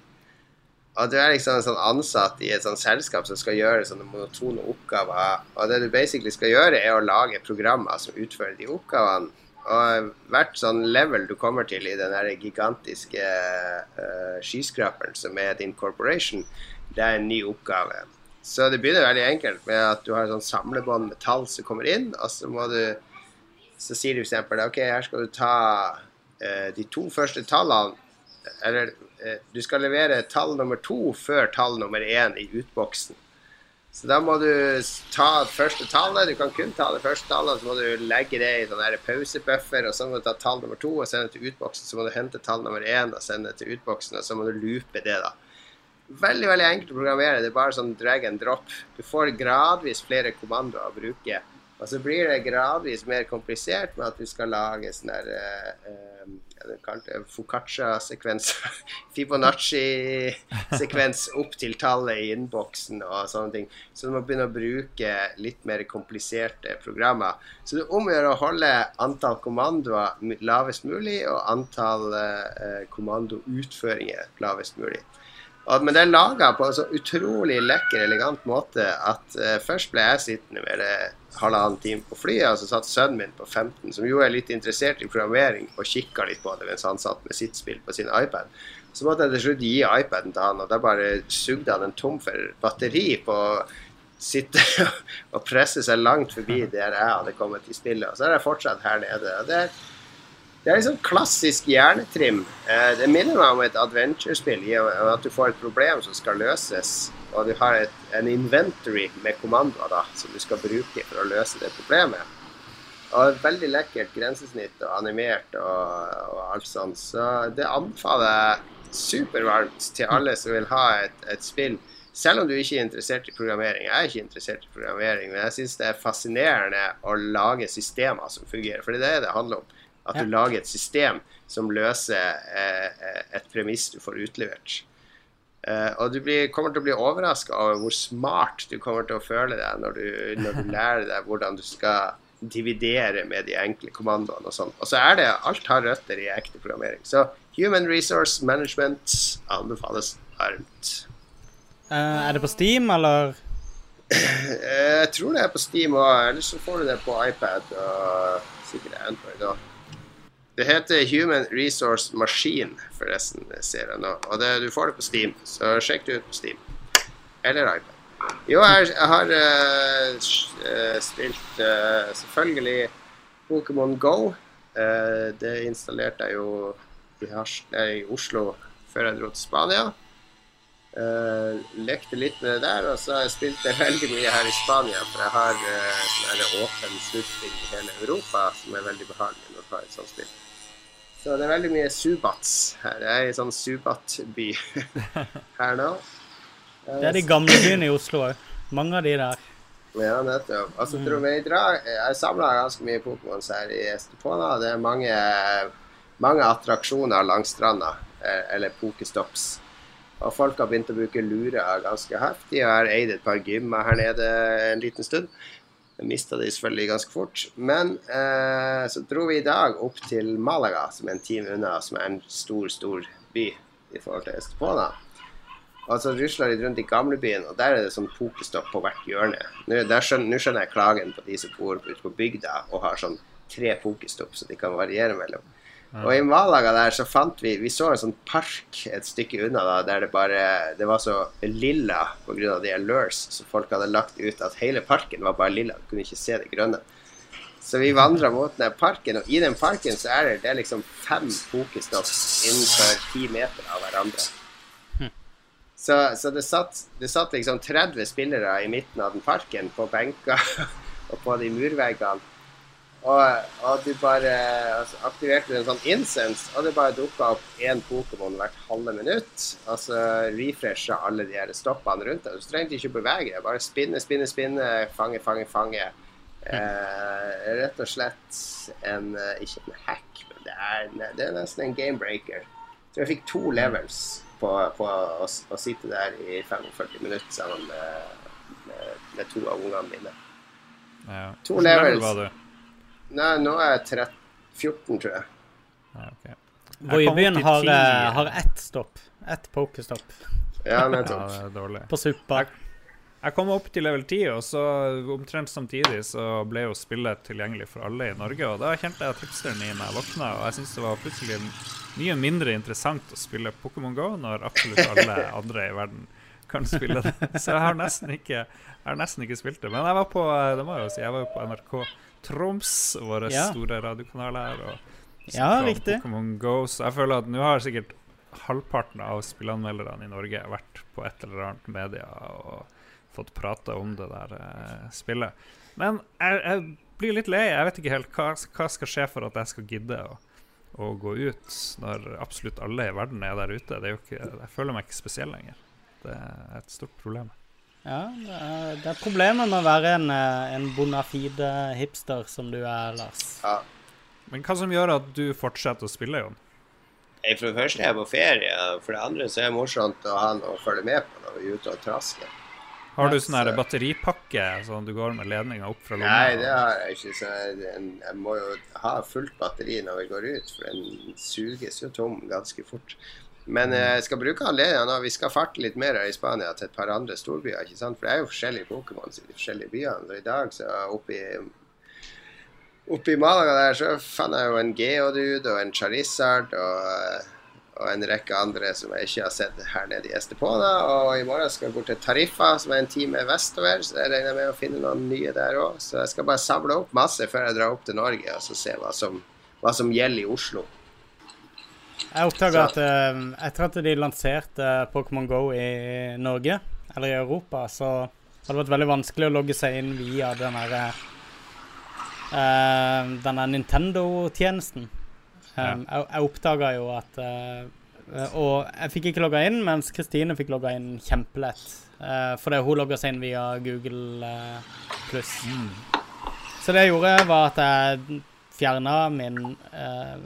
Og du er liksom en sånn ansatt i et sånt selskap som skal gjøre sånne monotone oppgaver. Og det du basically skal gjøre, er å lage programmer som utfører de oppgavene. Og hvert sånn level du kommer til i den gigantiske uh, skyskraperen som er din corporation, det er en ny oppgave. Så det begynner veldig enkelt med at du har et sånn samlebånd med tall som kommer inn, og så må du så sier du f.eks. ok, her skal du ta uh, de to første tallene Eller du skal levere tall nummer to før tall nummer én i utboksen. Så da må du ta første tallet. Du kan kun ta det første tallet, så må du legge det i sånn pausebuffer, og så må du ta tall nummer to og sende det til utboksen. Så må du hente tall nummer én og sende det til utboksen, og så må du loope det, da. Veldig veldig enkelt å programmere. Det er bare sånn drag and drop. Du får gradvis flere kommandoer å bruke Og så blir det gradvis mer komplisert med at du skal lage sånn der uh, kalte Focaccia-sekvens. (laughs) Fibonacci-sekvens opp til tallet i innboksen og sånne ting. Så du må begynne å bruke litt mer kompliserte programmer. Så det er om å gjøre å holde antall kommandoer lavest mulig, og antall uh, kommandoutføringer lavest mulig. Men det er laga på en så utrolig lekker, elegant måte at uh, først ble jeg sittende med det halvannen time på flyet, og så satt sønnen min på 15, som jo er litt interessert i programmering, og kikka litt på det mens han satt med sitt spill på sin iPad. Så måtte jeg til slutt gi iPaden til han, og da bare sugde han en tom for batteri på å sitte (laughs) og presse seg langt forbi der jeg hadde kommet i spillet. Og så er jeg fortsatt her nede. og det er det er liksom klassisk hjernetrim. Eh, det minner meg om et adventure-spill. At du får et problem som skal løses, og du har et, en inventory med kommandoer da, som du skal bruke for å løse det problemet. Og veldig lekkert grensesnitt og animert og, og alt sånt. Så det anbefaler jeg supervarmt til alle som vil ha et, et spill. Selv om du ikke er interessert i programmering. Jeg er ikke interessert i programmering, men jeg syns det er fascinerende å lage systemer som fungerer. For det er det det handler om. At du lager et system som løser eh, et premiss du får utlevert. Eh, og du blir, kommer til å bli overraska over hvor smart du kommer til å føle deg når du, når du (laughs) lærer deg hvordan du skal dividere med de enkle kommandoene og sånn. Og så er det Alt har røtter i ekte programmering. Så Human Resource Management anbefales varmt. Uh, er det på Steam, eller? jeg tror det er på Steam òg. Eller så får du det på iPad og sikkert Android òg. Det heter Human Resource Machine, forresten, ser jeg nå. Og det, du får det på Steam, så sjekk det ut på Steam. Eller iPad. Jo, jeg, jeg har uh, spilt uh, selvfølgelig Pokémon Go. Uh, det installerte jeg jo i, i, Oslo før jeg dro til Spania. lekte litt med det der, og så har jeg spilt det (laughs) veldig mye her i Spania. For jeg har uh, åpen slutting i hele Europa, som er veldig behagelig når du har et sånt spill. Så det er veldig mye subats her. Jeg er i sånn subatby (laughs) her nå. Det er de gamle byene i Oslo òg. Mange av de der. Ja, nettopp. Altså, mm. tror jeg, jeg samla ganske mye Pokémons her i Estepona. Det er mange, mange attraksjoner langs stranda, eh, eller pokestops. Og folk har begynt å bruke lurer ganske heftig. Jeg har eid et par gymmer her nede en liten stund. Mista de selvfølgelig ganske fort. Men eh, så dro vi i dag opp til Malaga, som er en time unna, som er en stor, stor by i forhold til Estepona. Og så rusla litt rundt i gamlebyen, og der er det sånn pokerstopp på hvert hjørne. Nå skjønner, skjønner, jeg klagen på de som bor ute på bygda og har sånn tre pokestopp så de kan variere mellom. Og i Malaga der så fant vi Vi så en sånn park et stykke unna da, der det bare Det var så lilla pga. de allures som folk hadde lagt ut at hele parken var bare lilla. Du kunne ikke se det grønne. Så vi vandra mot den parken, og i den parken så er det, det er liksom fem pokestops innenfor ti meter av hverandre. Hm. Så, så det, satt, det, satt, liksom 30 spillere i midten av den parken, på benker (laughs) og på de murveggene. Og, og du bare altså, aktiverte en sånn incense, og det bare dukka opp én Pokémon hvert halve minutt. Altså refresha alle de her stoppene rundt deg. Du trengte ikke å bevege deg, bare spinne, spinne, spinne, fange, fange, fange. Eh, rett og slett en eh, Ikke en hack, men det er, det er nesten en gamebreaker. Så jeg fikk to levels på, på å, å, sitte der i 45 minutter sammen med, med, med to av ungene mine. Ja. To levels. Nei, nå er jeg 13, 14, tror jeg. Ja, okay. Voibyen har, uh, har ett stopp. Ett pokestopp. Ja, nettopp. ja, dårlig. På suppa. Jeg, jeg kom opp til level 10, og så omtrent samtidig så ble jo spillet tilgjengelig for alle i Norge. Og da kjente jeg at hipsteren i meg våkna, og jeg syntes det var plutselig mye mindre interessant å spille Pokémon GO når absolutt alle (laughs) andre i verden kan spille det. Så jeg har nesten ikke, jeg har nesten ikke spilt det. Men jeg var på det må jeg jo si, jeg var på NRK Troms, våre ja. store radiokanaler. Og ja, riktig. Pokémon Go. Så jeg føler at nå har sikkert halvparten av spillanmelderne i Norge vært på et eller annet media og fått prate om det der eh, spillet. Men jeg, jeg, blir litt lei. Jeg vet ikke helt hva, hva skal skje for at jeg skal gidde å, å, gå ut når absolutt alle i verden er der ute. Er ikke, jeg føler meg ikke spesiell lenger. Det er et stort problem. Ja, det er, det er problemet med å være en, eh, en bonafide hipster som du er, Lars. Ja. Men hva som gjør at du fortsetter å spille, Jon? For det første er jeg på ferie, for det andre så er det morsomt å ha noe å følge med på når vi er ute og trasker. Har du sånn her batteripakke sånn du går med ledninga opp fra lomma? Nei, det har jeg ikke. Så jeg, jeg må jo ha fullt batteri når vi går ut, for den suges jo tom ganske fort. Men eh, jeg skal bruke anledningen nå. Vi skal farte litt mer i Spania til et par andre storbyer. ikke sant? For det er jo forskjellige Pokémon i de forskjellige byene. Så i dag så oppe i Malaga der så fant jeg jo en Geodude og en Charizard og, og en rekke andre som jeg ikke har sett her nede i Estepona. Og i morgen skal jeg bort til Tariffa, som er en time vestover, så jeg regner med å finne noen nye der òg. Så jeg skal bare samle opp masse før jeg drar opp til Norge og så se hva som, hva som gjelder i Oslo. Jeg oppdaga at eh, etter at de lanserte Pokémon Go i Norge, eller i Europa, så har det vært veldig vanskelig å logge seg inn via den derre uh, denne Nintendo-tjenesten. Um, Jeg, jeg oppdaga jo at eh, Og jeg fikk ikke logga inn, mens Kristine fikk logga inn kjempelett. Uh, fordi hun logga seg inn via Google pluss. Så det jeg gjorde, var at jeg fjerna min eh,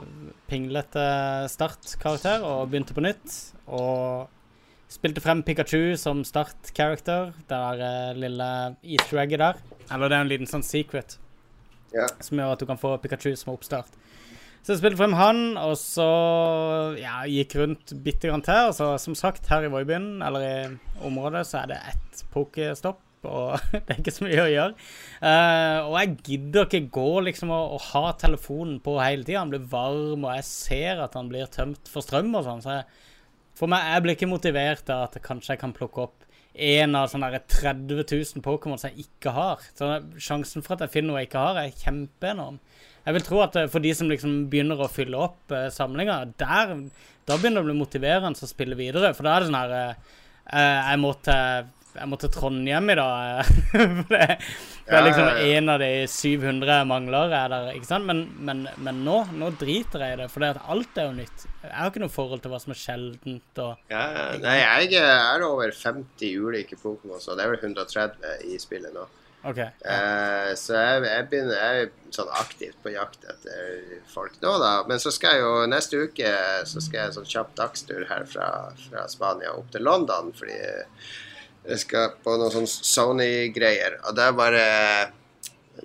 pinglete startkarakter og begynte på nytt. Og spilte frem Pikachu som startkarakter. Det der eh, lille easter egget der. Eller det er en liten sånn secret yeah. som gjør at du kan få Pikachu som oppstart. Så jeg spilte frem han, og så ja, gikk rundt bitte grann til. Og så som sagt, her i Voibyen, eller i området, så er det ett pokestopp. Og (laughs) det er ikke så mye å gjøre. Uh, og jeg gidder ikke gå liksom og, og ha telefonen på hele tida. Han blir varm, og jeg ser at han blir tømt for strøm og sånn. Så jeg, for meg, jeg blir ikke motivert av at kanskje jeg kan plukke opp en av sånne der 30 000 Pokémon som jeg ikke har. Så sjansen for at jeg finner noe jeg ikke har, er kjempeenorm. Jeg vil tro at eh, for de som liksom begynner å fylle opp uh, samlinga, der da begynner det å bli motiverende å spille videre. For da er det sånn her eh, eh, jeg, må til, jeg må til Trondheim i dag. eh, (laughs) for det, det er liksom én av de 700 jeg mangler, er der, ikke sant? Men, men, men nå, nå driter jeg i det, for alt er jo nytt. Jeg har ikke noe forhold til hva som er sjeldent. og Ja, nei, jeg er over 50 ulike Pokémon, så det er vel 130 i spillet nå. OK. Eh, så jeg, jeg begynner jeg er sånn aktivt på jakt etter folk nå, da. Men så skal jeg jo neste uke så skal jeg en sånn kjapp dagstur her fra, fra Spania opp til London. Fordi jeg skal på noen sånn Sony-greier. Og det er bare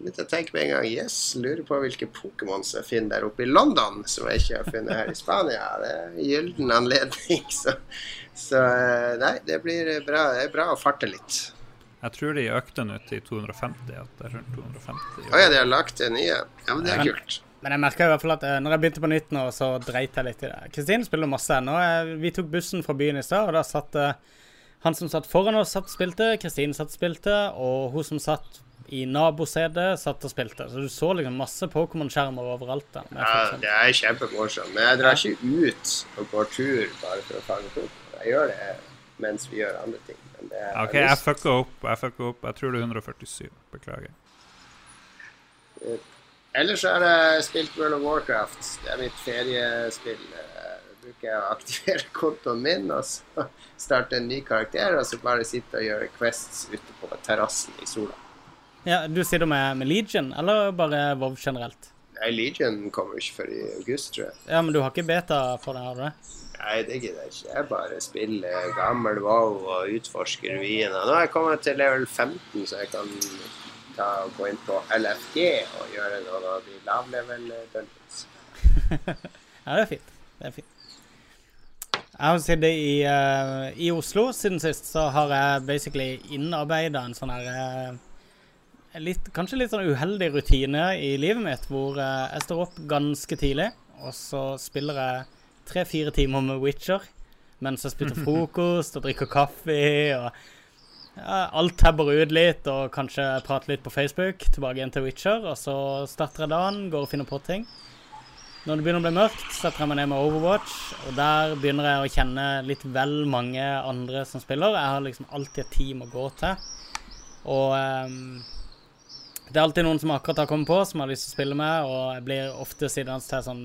jeg å tenke med en gang Yes, lurer på hvilke Pokémons jeg finner der oppe i London som jeg ikke har funnet her i Spania. Det er en gyllen anledning. (laughs) Så, så eh, nei, det blir bra. Det er bra å farte litt. Jeg tror de økte ut til 250. At det er rundt 250. Å ja, de har lagt det nye? Ja, men det er kult. Men jeg merka i hvert fall at eh, når jeg begynte på nytt nå, så dreit jeg litt i det. Kristine spiller masse Nå, Eh, Vi tok bussen fra byen i stad, og da satt eh, han som satt foran oss, satt og spilte. Kristine satt og spilte, og hun som satt i nabosetet, satt og spilte. Så du så liksom masse Pokémon-skjermer overalt. da. Ja, det er kjempemorsomt. Men jeg drar ikke ut og går tur bare for å fange Pokémon. Jeg gjør det mens vi gjør andre ting. Men det er OK, jeg fucka opp. Jeg fucka opp. Jeg tror det er 147. Beklager. Ellers har jeg spilt World of Warcraft. Det er mitt feriespill. Bruker jeg å aktivere (laughs) kontoen min og så (laughs) starte en ny karakter, og så bare sitte og gjøre quests ute på terrassen i sola. Ja, Du sitter med, med Legion, eller bare WoW generelt? Nei, Legion kommer ikke før i august, tror jeg. Ja, men du har ikke beta for det, har du det? Nei, det gidder jeg ikke. Jeg bare spiller gammel WoW og utforsker ruiner. Nå har jeg kommet til level 15, så jeg kan ta og gå inn på LFG og gjøre noen av de lavlevel dungeons. (laughs) Ja, det er fint. Det er fint. Jeg har sittet i, uh, i Oslo siden sist, så har jeg basically innarbeida en sånn her uh, litt, Kanskje litt sånn uheldig rutine i livet mitt, hvor uh, jeg står opp ganske tidlig, og så spiller jeg tre-fire timer med Witcher mens jeg spiser (laughs) frokost og drikker kaffe og ja, alt tabber ut litt, og kanskje prater litt på Facebook, tilbake igjen til Witcher, og så starter jeg dagen, går og finner på ting. Når det begynner å bli mørkt, setter jeg meg ned med Overwatch, og der begynner jeg å kjenne litt vel mange andre som spiller. Jeg har liksom alltid et team å gå til. Og um, det er alltid noen som akkurat har kommet på, som har lyst til å spille med, og jeg blir ofte sittende til sånn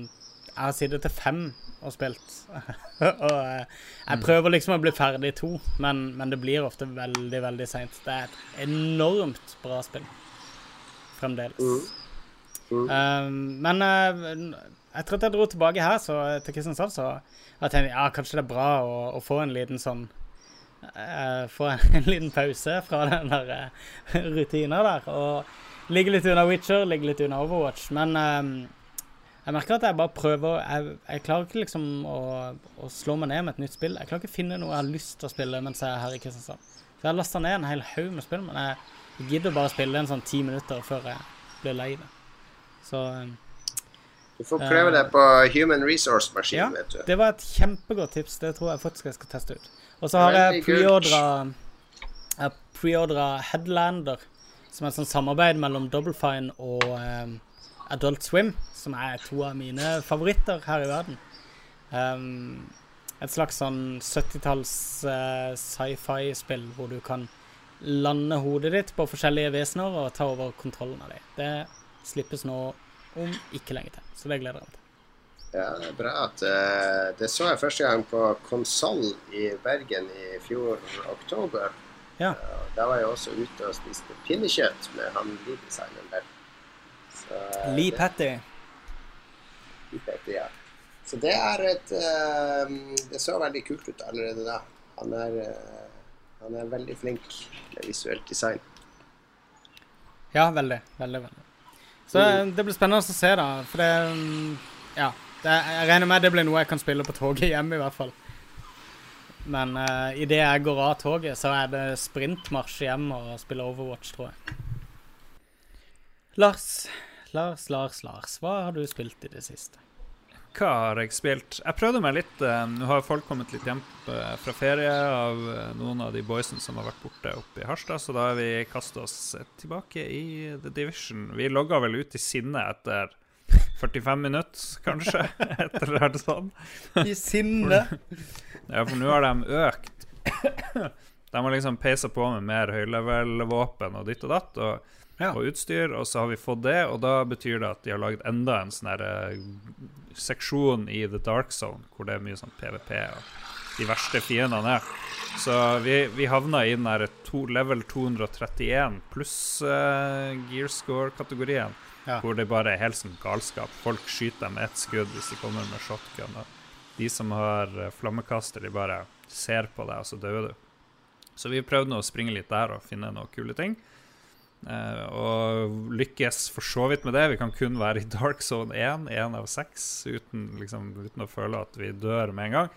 Jeg har sittet til fem og spilt. (laughs) og eh, jeg prøver liksom å bli ferdig i to, men, men det blir ofte veldig, veldig seint. Det er et enormt bra spill fremdeles. Um, men uh, etter at jeg dro tilbake her så, til Kristiansand, så jeg tenkte ja, kanskje det er bra å, å få en liten sånn uh, Få en, (laughs) en, liten pause fra den der (laughs) uh, rutina der. Og ligge litt unna Witcher, ligge litt unna Overwatch. Men um, jeg merker at jeg bare prøver Jeg, jeg klarer ikke liksom å, å, slå meg ned med et nytt spill. Jeg klarer ikke å finne noe jeg har lyst til å spille mens jeg er her i Kristiansand. Så jeg har ned en hel haug med spill, men jeg gidder bare å spille en sånn ti minutter før jeg blir lei det. Så Du får prøve det på Human Resource-maskin, ja, vet du. Det var et kjempegodt tips. Det tror jeg faktisk jeg skal teste ut. Og så har jeg preordra pre Headlander, som er et sånt samarbeid mellom Double Fine og um, Adult Swim, som er to av mine favoritter her i verden. Um, et slags sånn 70-talls uh, sci-fi-spill hvor du kan lande hodet ditt på forskjellige vesener og ta over kontrollen av dem. Det slippes nå om ikke lenge til, så det gleder jeg meg til. Ja, det er bra at uh, Det så jeg første gang på konsoll i Bergen i fjor oktober. Ja. Uh, da var jeg også ute og spiste pinnekjøtt med han Lee-designeren der. Så, uh, Lee Patty. Lee Patty, ja. Så det er et Det så veldig kult ut allerede da. Han er, han er veldig flink med visuelt design. Ja, veldig. Veldig, veldig. Så det blir spennende å se, da. For det Ja. Det, jeg regner med det blir noe jeg kan spille på toget hjemme, i hvert fall. Men uh, idet jeg går av toget, så er det sprintmarsj hjem og spille Overwatch, tror jeg. Lars, Lars, Lars, Lars. Hva har du spilt i det siste? Hva har jeg spilt? Jeg prøvde meg litt. Eh, nå har folk kommet litt hjem eh, fra ferie av noen av de boysene som har vært borte oppe i Harstad, så da har vi kasta oss tilbake i The Division. Vi logga vel ut i sinne etter 45 minutter, (laughs) kanskje. (laughs) Et eller annet sånt. I sinne. (laughs) ja, for nå har de økt. De har liksom peisa på med mer høylevel-våpen og ditt og datt. Og, ja. og, utstyr, og så har vi fått det, og da betyr det at de har lagd enda en sånn seksjon i The Dark Zone, hvor det er mye sånn PVP og de verste fiendene er. Så vi, vi havna i den der to, level 231 pluss uh, gear score-kategorien. Ja. Hvor det bare er helt sånn galskap. Folk skyter dem med ett skudd hvis de kommer med shotgun. Og de som har eh, flammekaster, de bare ser på deg, og så dør du. Så vi prøvde nå å springe litt der og finne noen kule ting. Uh, og lykkes for så vidt med det. Vi kan kun være i dark zone 1, én av seks, uten, liksom, uten, å føle at vi dør med en gang.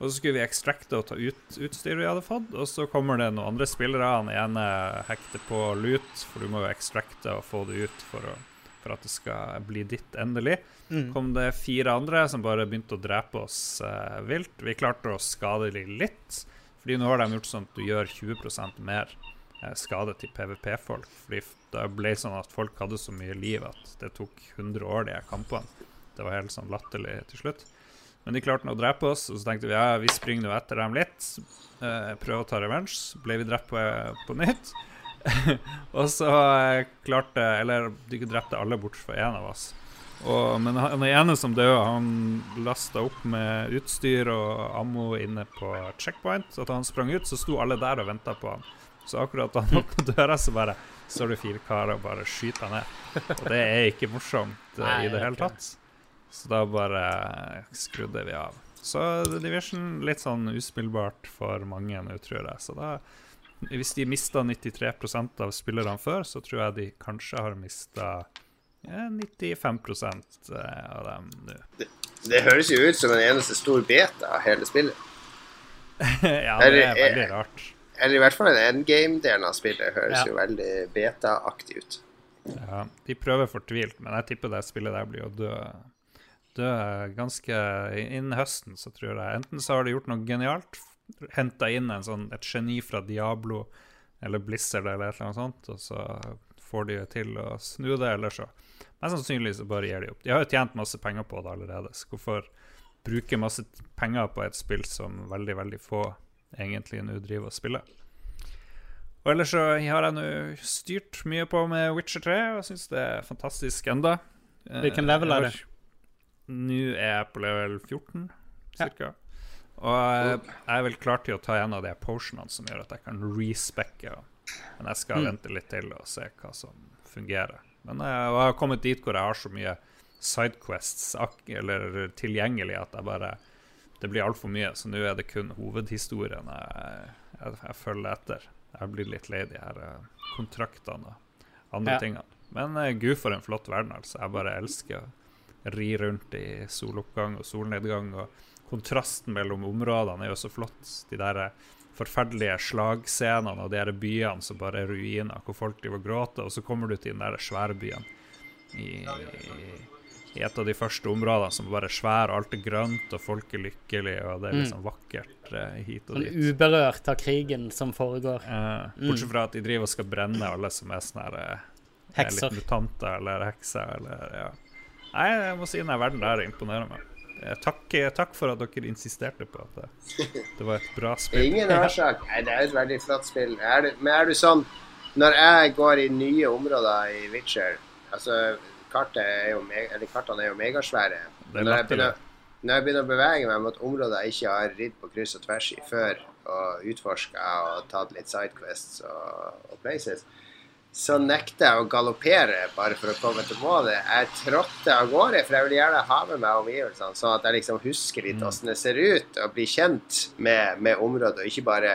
Og så skulle vi ekstrakte og ta ut utstyret vi hadde fått, og så kommer det noen andre spillere. Han ene hekter på lut, for du må jo ekstrakte og få det ut for å for at det skal bli ditt endelig. Mm. kom det fire andre som bare begynte å drepe oss eh, vilt. Vi klarte å skade dem litt, fordi nå har de gjort sånn at du gjør 20 mer skade til PVP-folk. Fordi det ble sånn at folk hadde så mye liv at det tok 100 år, de kampene. Det var helt sånn latterlig til slutt. Men de klarte nå å drepe oss, og så tenkte vi ja, vi springer nå etter dem litt. Uh, prøver å ta revenge. Ble vi drept på, på nytt. (laughs) og så eh, klarte Eller de drepte alle bortsett fra én av oss. Og, men han ene som døde, han lasta opp med utstyr og ammo inne på checkpoint. Så at han sprang ut, så sto alle der og venta på han. Så akkurat da han åpner døra, så bare står det fire karer og bare skyter han ned. Og det er ikke morsomt Nei, i det hele tatt. Så da bare skrudde vi av. Så The Division litt sånn uspillbart for mange nå, tror jeg. Så da hvis de mista 93% av spillerne før, så tror jeg de kanskje har mista ja, 95 eh, av dem nå. Det, det, høres jo ut som en eneste stor beta av hele spillet. (laughs) ja, det er veldig rart. Eller i hvert fall en endgame-delen av spillet høres ja. jo veldig beta-aktig ut. Ja, de prøver fortvilt, men jeg tipper det spillet der blir å dø, dø ganske innen høsten, så tror jeg. Enten så har de gjort noe genialt, henta inn sånn, et geni fra Diablo eller Blizzard eller et eller annet sånt, og så får de til å snu det, eller så Mest sannsynlig så bare gir de opp. De har jo tjent masse penger på det allerede, så hvorfor bruke masse penger på et spill som veldig, veldig få egentlig nå driver og spiller? Og ellers så har jeg nå styrt mye på med Witcher 3 og syns det er fantastisk enda. Hvilken level er det? Nå er jeg på level 14. cirka. Og jeg jeg er vel klar til å ta en av de potionene som gjør at jeg kan respekke. Men jeg skal Mm. vente litt til og se hva som fungerer. Men jeg, jeg har kommet dit hvor jeg har så mye sidequests eller tilgjengelig at jeg bare Det blir altfor mye, så nå er det kun hovedhistorien jeg, jeg, jeg følger etter. Jeg blir litt lei de her eh, kontraktene og andre Ja. tingene. Men uh, gud, for en flott verden, altså. Jeg bare elsker å ri rundt i soloppgang og solnedgang. Og kontrasten mellom områdene er jo så flott. De der eh, forferdelige slagscenene og de her byene som bare er ruiner, hvor folk driver og gråter, og så kommer du til den der svære byen i, i et av de første områdene som bare er svær, alt er grønt, og folk er lykkelige, og det er liksom vakkert eh, hit og dit. Sånn uberørt av krigen som foregår. Eh, bortsett fra at de driver og skal brenne alle som er sånne her, eh, er Hekser. mutanter eller hekser eller ja. Nei, jeg må si den verden der imponerer meg. Eh, Takk, eh, takk for at dere insisterte på at det, det var et bra spill. Ingen (laughs) årsak. Nei, det er et veldig flott spill. Er det, men er du sånn Når jeg går i nye områder i Witcher Altså, er jo, me- eller kartene er jo megasvære. Når jeg, begynner, når jeg begynner å bevege meg mot områder jeg ikke har ridd på kryss og tvers i før, og utforska og tatt litt sidequests og, og places, så nekter jeg å galoppere bare for å komme til målet. Jeg trådte av gårde, for jeg vil gjerne ha med meg omgivelsene, sånn at jeg liksom husker litt hvordan det ser ut, og blir kjent med, med området, og ikke bare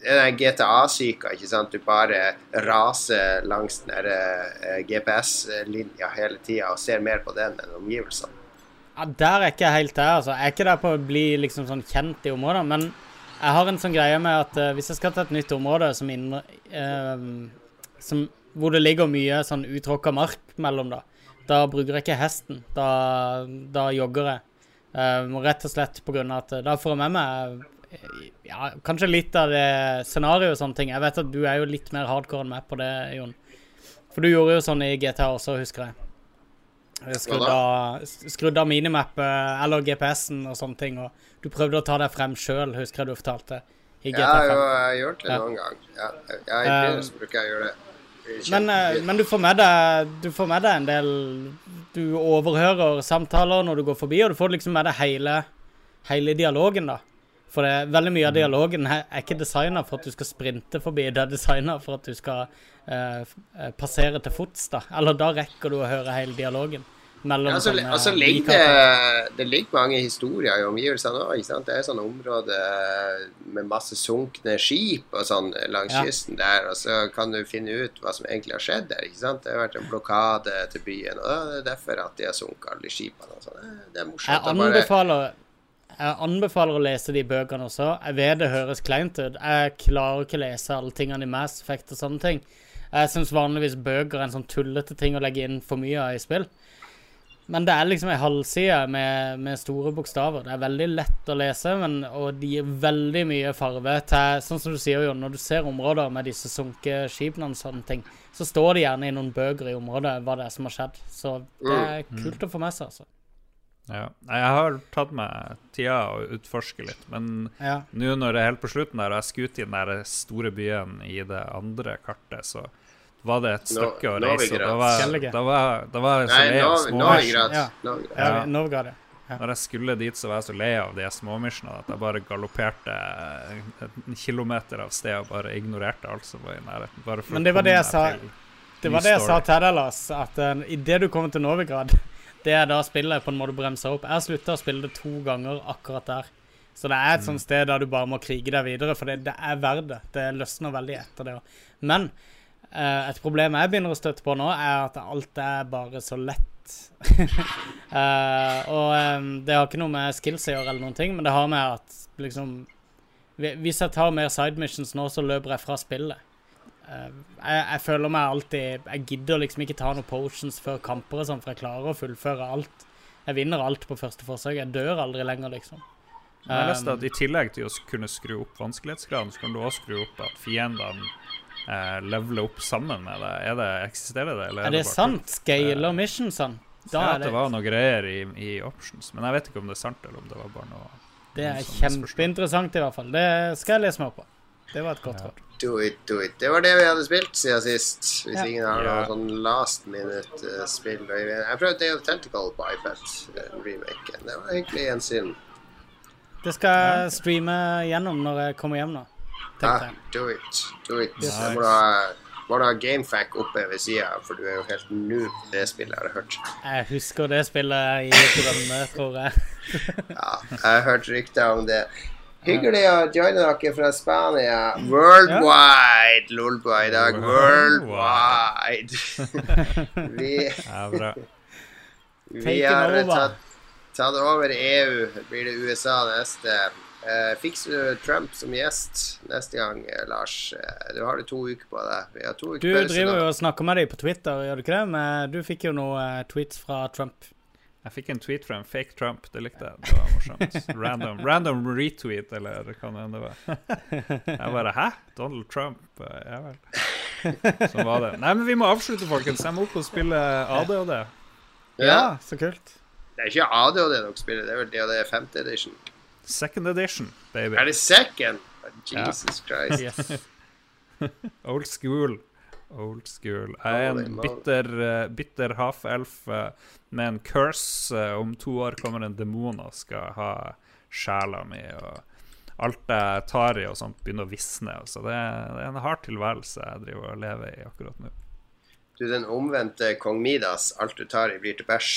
GTA-syka, ikke sant. Du bare raser langs den der, eh, GPS-linja hele tida og ser mer på den enn omgivelsene. Ja, Der er ikke helt der, altså. Jeg er ikke der på å bli liksom sånn kjent i området, men jeg har en sånn greie med at uh, hvis jeg skal til et nytt område som inne, uh, som, hvor det ligger mye sånn utråkka mark mellom, da, da bruker jeg ikke hesten. Da, da jogger jeg. Uh, rett og slett på grunn av at eh, da får jeg med meg eh, ja, kanskje litt av det scenarioet og sånne ting. Jeg vet at du er jo litt mer hardcore enn meg på det, Jon. For du gjorde jo sånn i GTA også, husker jeg. Skrudd Hva av, minimappet eller GPS-en og sånne ting. Og du prøvde å ta deg frem sjøl, husker jeg du fortalte. I Ja, jo, jeg har gjort det Ja. noen gang. Ja, ja i Eh, så bruker jeg å gjøre det. Men, eh, men du, får med deg, du får med deg en del Du overhører samtaler når du går forbi, og du får liksom med deg hele, hele dialogen, da. For det, veldig mye av dialogen her er ikke designa for at du skal sprinte forbi, det er designa for at du skal eh, eh, passere til fots, da. Eller da rekker du å høre hele dialogen. Mellom Ja, altså, sånne altså ligger det, det ligger mange historier i omgivelsene òg. Det er sånne områder med masse sunkne skip og sånn langs Ja. kysten der, og så kan du finne ut hva som egentlig har skjedd der. ikke sant? Det har vært en blokade til byen, og det er derfor at de har sunket alle skipene. og sånn. Det- er morsomt. Jeg bare- anbefaler, jeg anbefaler å lese de bøkene også. Jeg vet det høres kleint ut. Jeg klarer ikke lese alle tingene i Mass Effect og sånne ting. Jeg syns vanligvis bøker er en sånn tullete ting å legge inn for mye av i spill. Men det er liksom ei halvside med, med store bokstaver. Det er veldig lett å lese, men, og det gir veldig mye farve til Sånn som du sier, Jon, når du ser områder med disse sunke skipene og sånne ting, så står det gjerne i noen bøker i området hva det er som har skjedd. Så det er kult å få med seg, altså. Ja. Jeg har tatt meg tida å utforske litt, men Ja. nå når det er helt på slutten der, og jeg skulle ut i den der store byen i det andre kartet, så var det et stykke å reise. Da var, da var, da var jeg så lei av småmisjoner. Ja. Ja, Ja. Når jeg skulle dit, så var jeg så lei av de småmisjonene at jeg bare galopperte en kilometer av sted og bare ignorerte alt som var i nærheten. Bare for Men det var det komme jeg sa- Det var det jeg sa til deg, Lars, at uh, idet du kommer til Novigrad, det er da spillet på en måte bremser opp. Jeg slutta å spille det to ganger akkurat der. Så det er et sånt sted der du bare må krige deg videre, for det, det er verdt det. Det løsner veldig etter det òg. Men eh, et problem jeg begynner å støtte på nå, er at alt er bare så lett. (laughs) Eh, og eh, det har ikke noe med skills å gjøre, eller noen ting, men det har med at liksom Hvis jeg tar mer side missions nå, så løper jeg fra spillet. Eh, jeg, jeg føler meg alltid Jeg gidder liksom ikke ta noen potions før kamper og sånn, for jeg klarer å fullføre alt. Jeg vinner alt på første forsøk. Jeg dør aldri lenger, liksom. Men jeg leste at i tillegg til å kunne skru opp vanskelighetsgraden, så kan du også skru opp at fiendene eh, leveler opp sammen med deg. Er det, eksisterer det, eller er det bare sant? Scaler missionsene? Da Ja, er at det det var noe greier i, i options, men jeg vet ikke om det er sant, eller om det var bare noe Det er kjempeinteressant, i hvert fall. Det skal jeg lese meg opp på. Det var et godt Ja. råd. Do it, do it. Det var det vi hadde spilt siden sist. Hvis Ja. ingen har Ja. noe sånn last minute-spill. jeg prøvde Day of Tentacle på iPad, den remaken. Det var egentlig en synd. Det skal jeg streame gjennom når jeg kommer hjem nå. Ja, Tenkte do it. Do it. Nice. Jeg må da, må ha GameFac oppe ved sida, for du er jo helt noob på det spillet, har jeg hørt. Jeg husker det spillet i drømme, tror jeg. Ja, jeg har hørt rykter om det. Hyggelig å joine dere fra Spania. Worldwide, Lolbua i dag. Worldwide. (laughs) vi Ja, vi har tatt, tatt over EU. Blir det USA neste. Uh, fikser du Trump som gjest neste gang, eh, Lars? Eh, du har det to uker på deg. Vi har to uker Du driver jo og snakker med dem på Twitter, gjør du ikke det? Men du fikk jo noen tweets fra Trump. Jeg fikk en tweet fra en fake Trump. Det likte jeg. Det var morsomt. (laughs) Random, random retweet, eller hva det enn det var. Jeg bare Hæ? Donald Trump? Ja vel. Sånn var det. Nei, men vi må avslutte, folkens. Jeg må opp og spille ADHD. Ja. så kult. Det er ikke ADHD dere spiller, det er vel DHD 5. edition. Second edition, baby. Er det second? Jesus Christ. Yes. Old school. Old school. Jeg er en bitter, eh, bitter half-elf eh, med en curse. Eh, Om to år kommer en demon og skal ha sjela mi. Og alt jeg tar i og sånt, begynner å visne. Så det er, det er en hard tilværelse jeg driver og lever i akkurat nå. Du den omvendte kong Midas. Alt du tar i, blir til bæsj.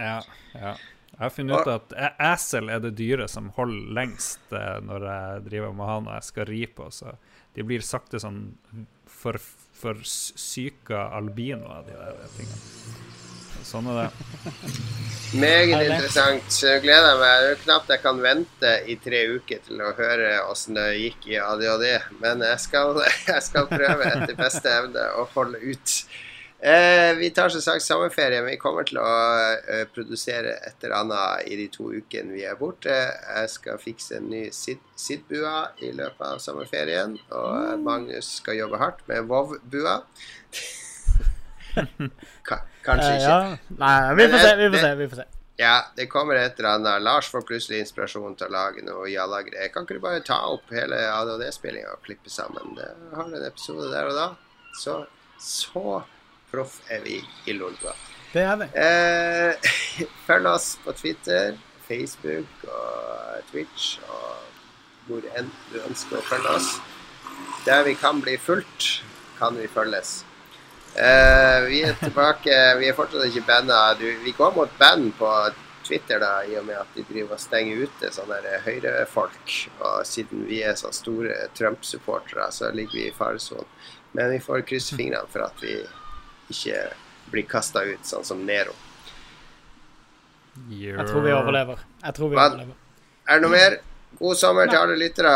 Ja, ja. Jeg har funnet ut at esel er det dyret som holder lengst når jeg driver med han og jeg skal ri på. Så de blir sakte sånn for, for albino albinoer, de der tingene. Sånn er det. (laughs) Meget interessant. Så gleder jeg meg. Det er knapt jeg kan vente i tre uker til å høre åssen det gikk i ADHD. Men jeg skal, (laughs) jeg skal prøve etter beste evne å holde ut. Eh, vi tar som sagt sommerferie, men vi kommer til å eh, produsere et eller annet i de to ukene vi er borte. Jeg skal fikse en ny Sid-bua i løpet av sommerferien. Og Magnus skal jobbe hardt med Vov-bua. (laughs) Ka- Kanskje Eh, ikke. ja. Nei, vi får se, vi får se. vi får se. Ja, det kommer et eller annet. Lars får plutselig inspirasjon til å lage noe jalla-greier. Kan ikke du bare ta opp hele ADHD-spillinga og klippe sammen? Det har en episode der og da. Så, så proff er vi i Lolbua. Det er vi. Eh, (laughs) følg oss på Twitter, Facebook og Twitch og hvor enn du ønsker å følge oss. Der vi kan bli fulgt, kan vi følges. Eh, vi er tilbake. Vi er fortsatt ikke banda. Vi går mot band på Twitter da, i og med at de driver og stenger ute sånne høyrefolk. Og siden vi er så store Trump-supportere, så ligger vi i faresonen. Men vi får krysse fingrene for at vi ikke blir kasta ut, sånn som Nero. Jeg tror vi overlever. Jeg tror vi Men, overlever. Er det noe mer? God sommer til alle lyttere.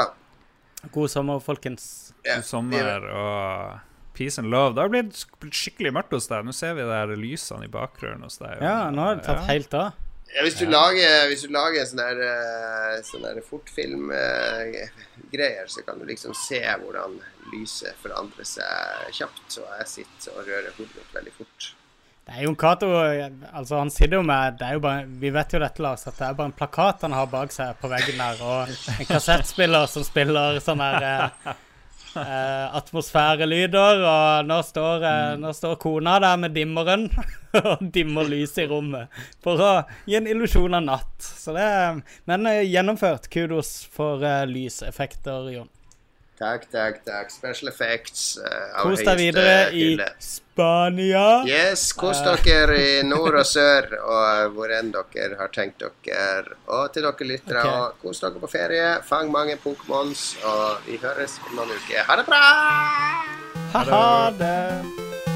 God sommer, folkens. Yeah. God sommer og peace and love. Det har blitt skikkelig mørkt hos deg. Nå ser vi der lysene i bakgrunnen hos deg. Ja, nå har det tatt Ja. helt av. Ja, hvis, du lager, hvis du lager sånn der, eh, sånn fortfilmgreier, så kan du liksom se hvordan lyset forandrer seg kjapt. Og jeg sitter og rører hodet mitt veldig fort. Det er jo en Cato Altså, han sitter jo med det er jo bare, Vi vet jo dette, Lars, at det er bare en plakat han har bak seg på veggen der, og en kassettspiller som spiller sånn der eh, atmosfærelyder, og nå står, eh, nå står kona der med dimmeren (laughs) og dimmer lyset i rommet for å gi en illusjon av natt. Så det Men eh, gjennomført. Kudos for eh, lyseffekter, Jon. Takk, takk, takk. Special effects. Uh, Kos deg videre videre i. Spania. Yes, kos dere i nord og sør, og hvor enn dere har tenkt dere. Og til dere lyttere, okay. og kos dere på ferie. Fang mange Pokémons, og vi høres om noen uker. Ha det bra! Ha-ha det.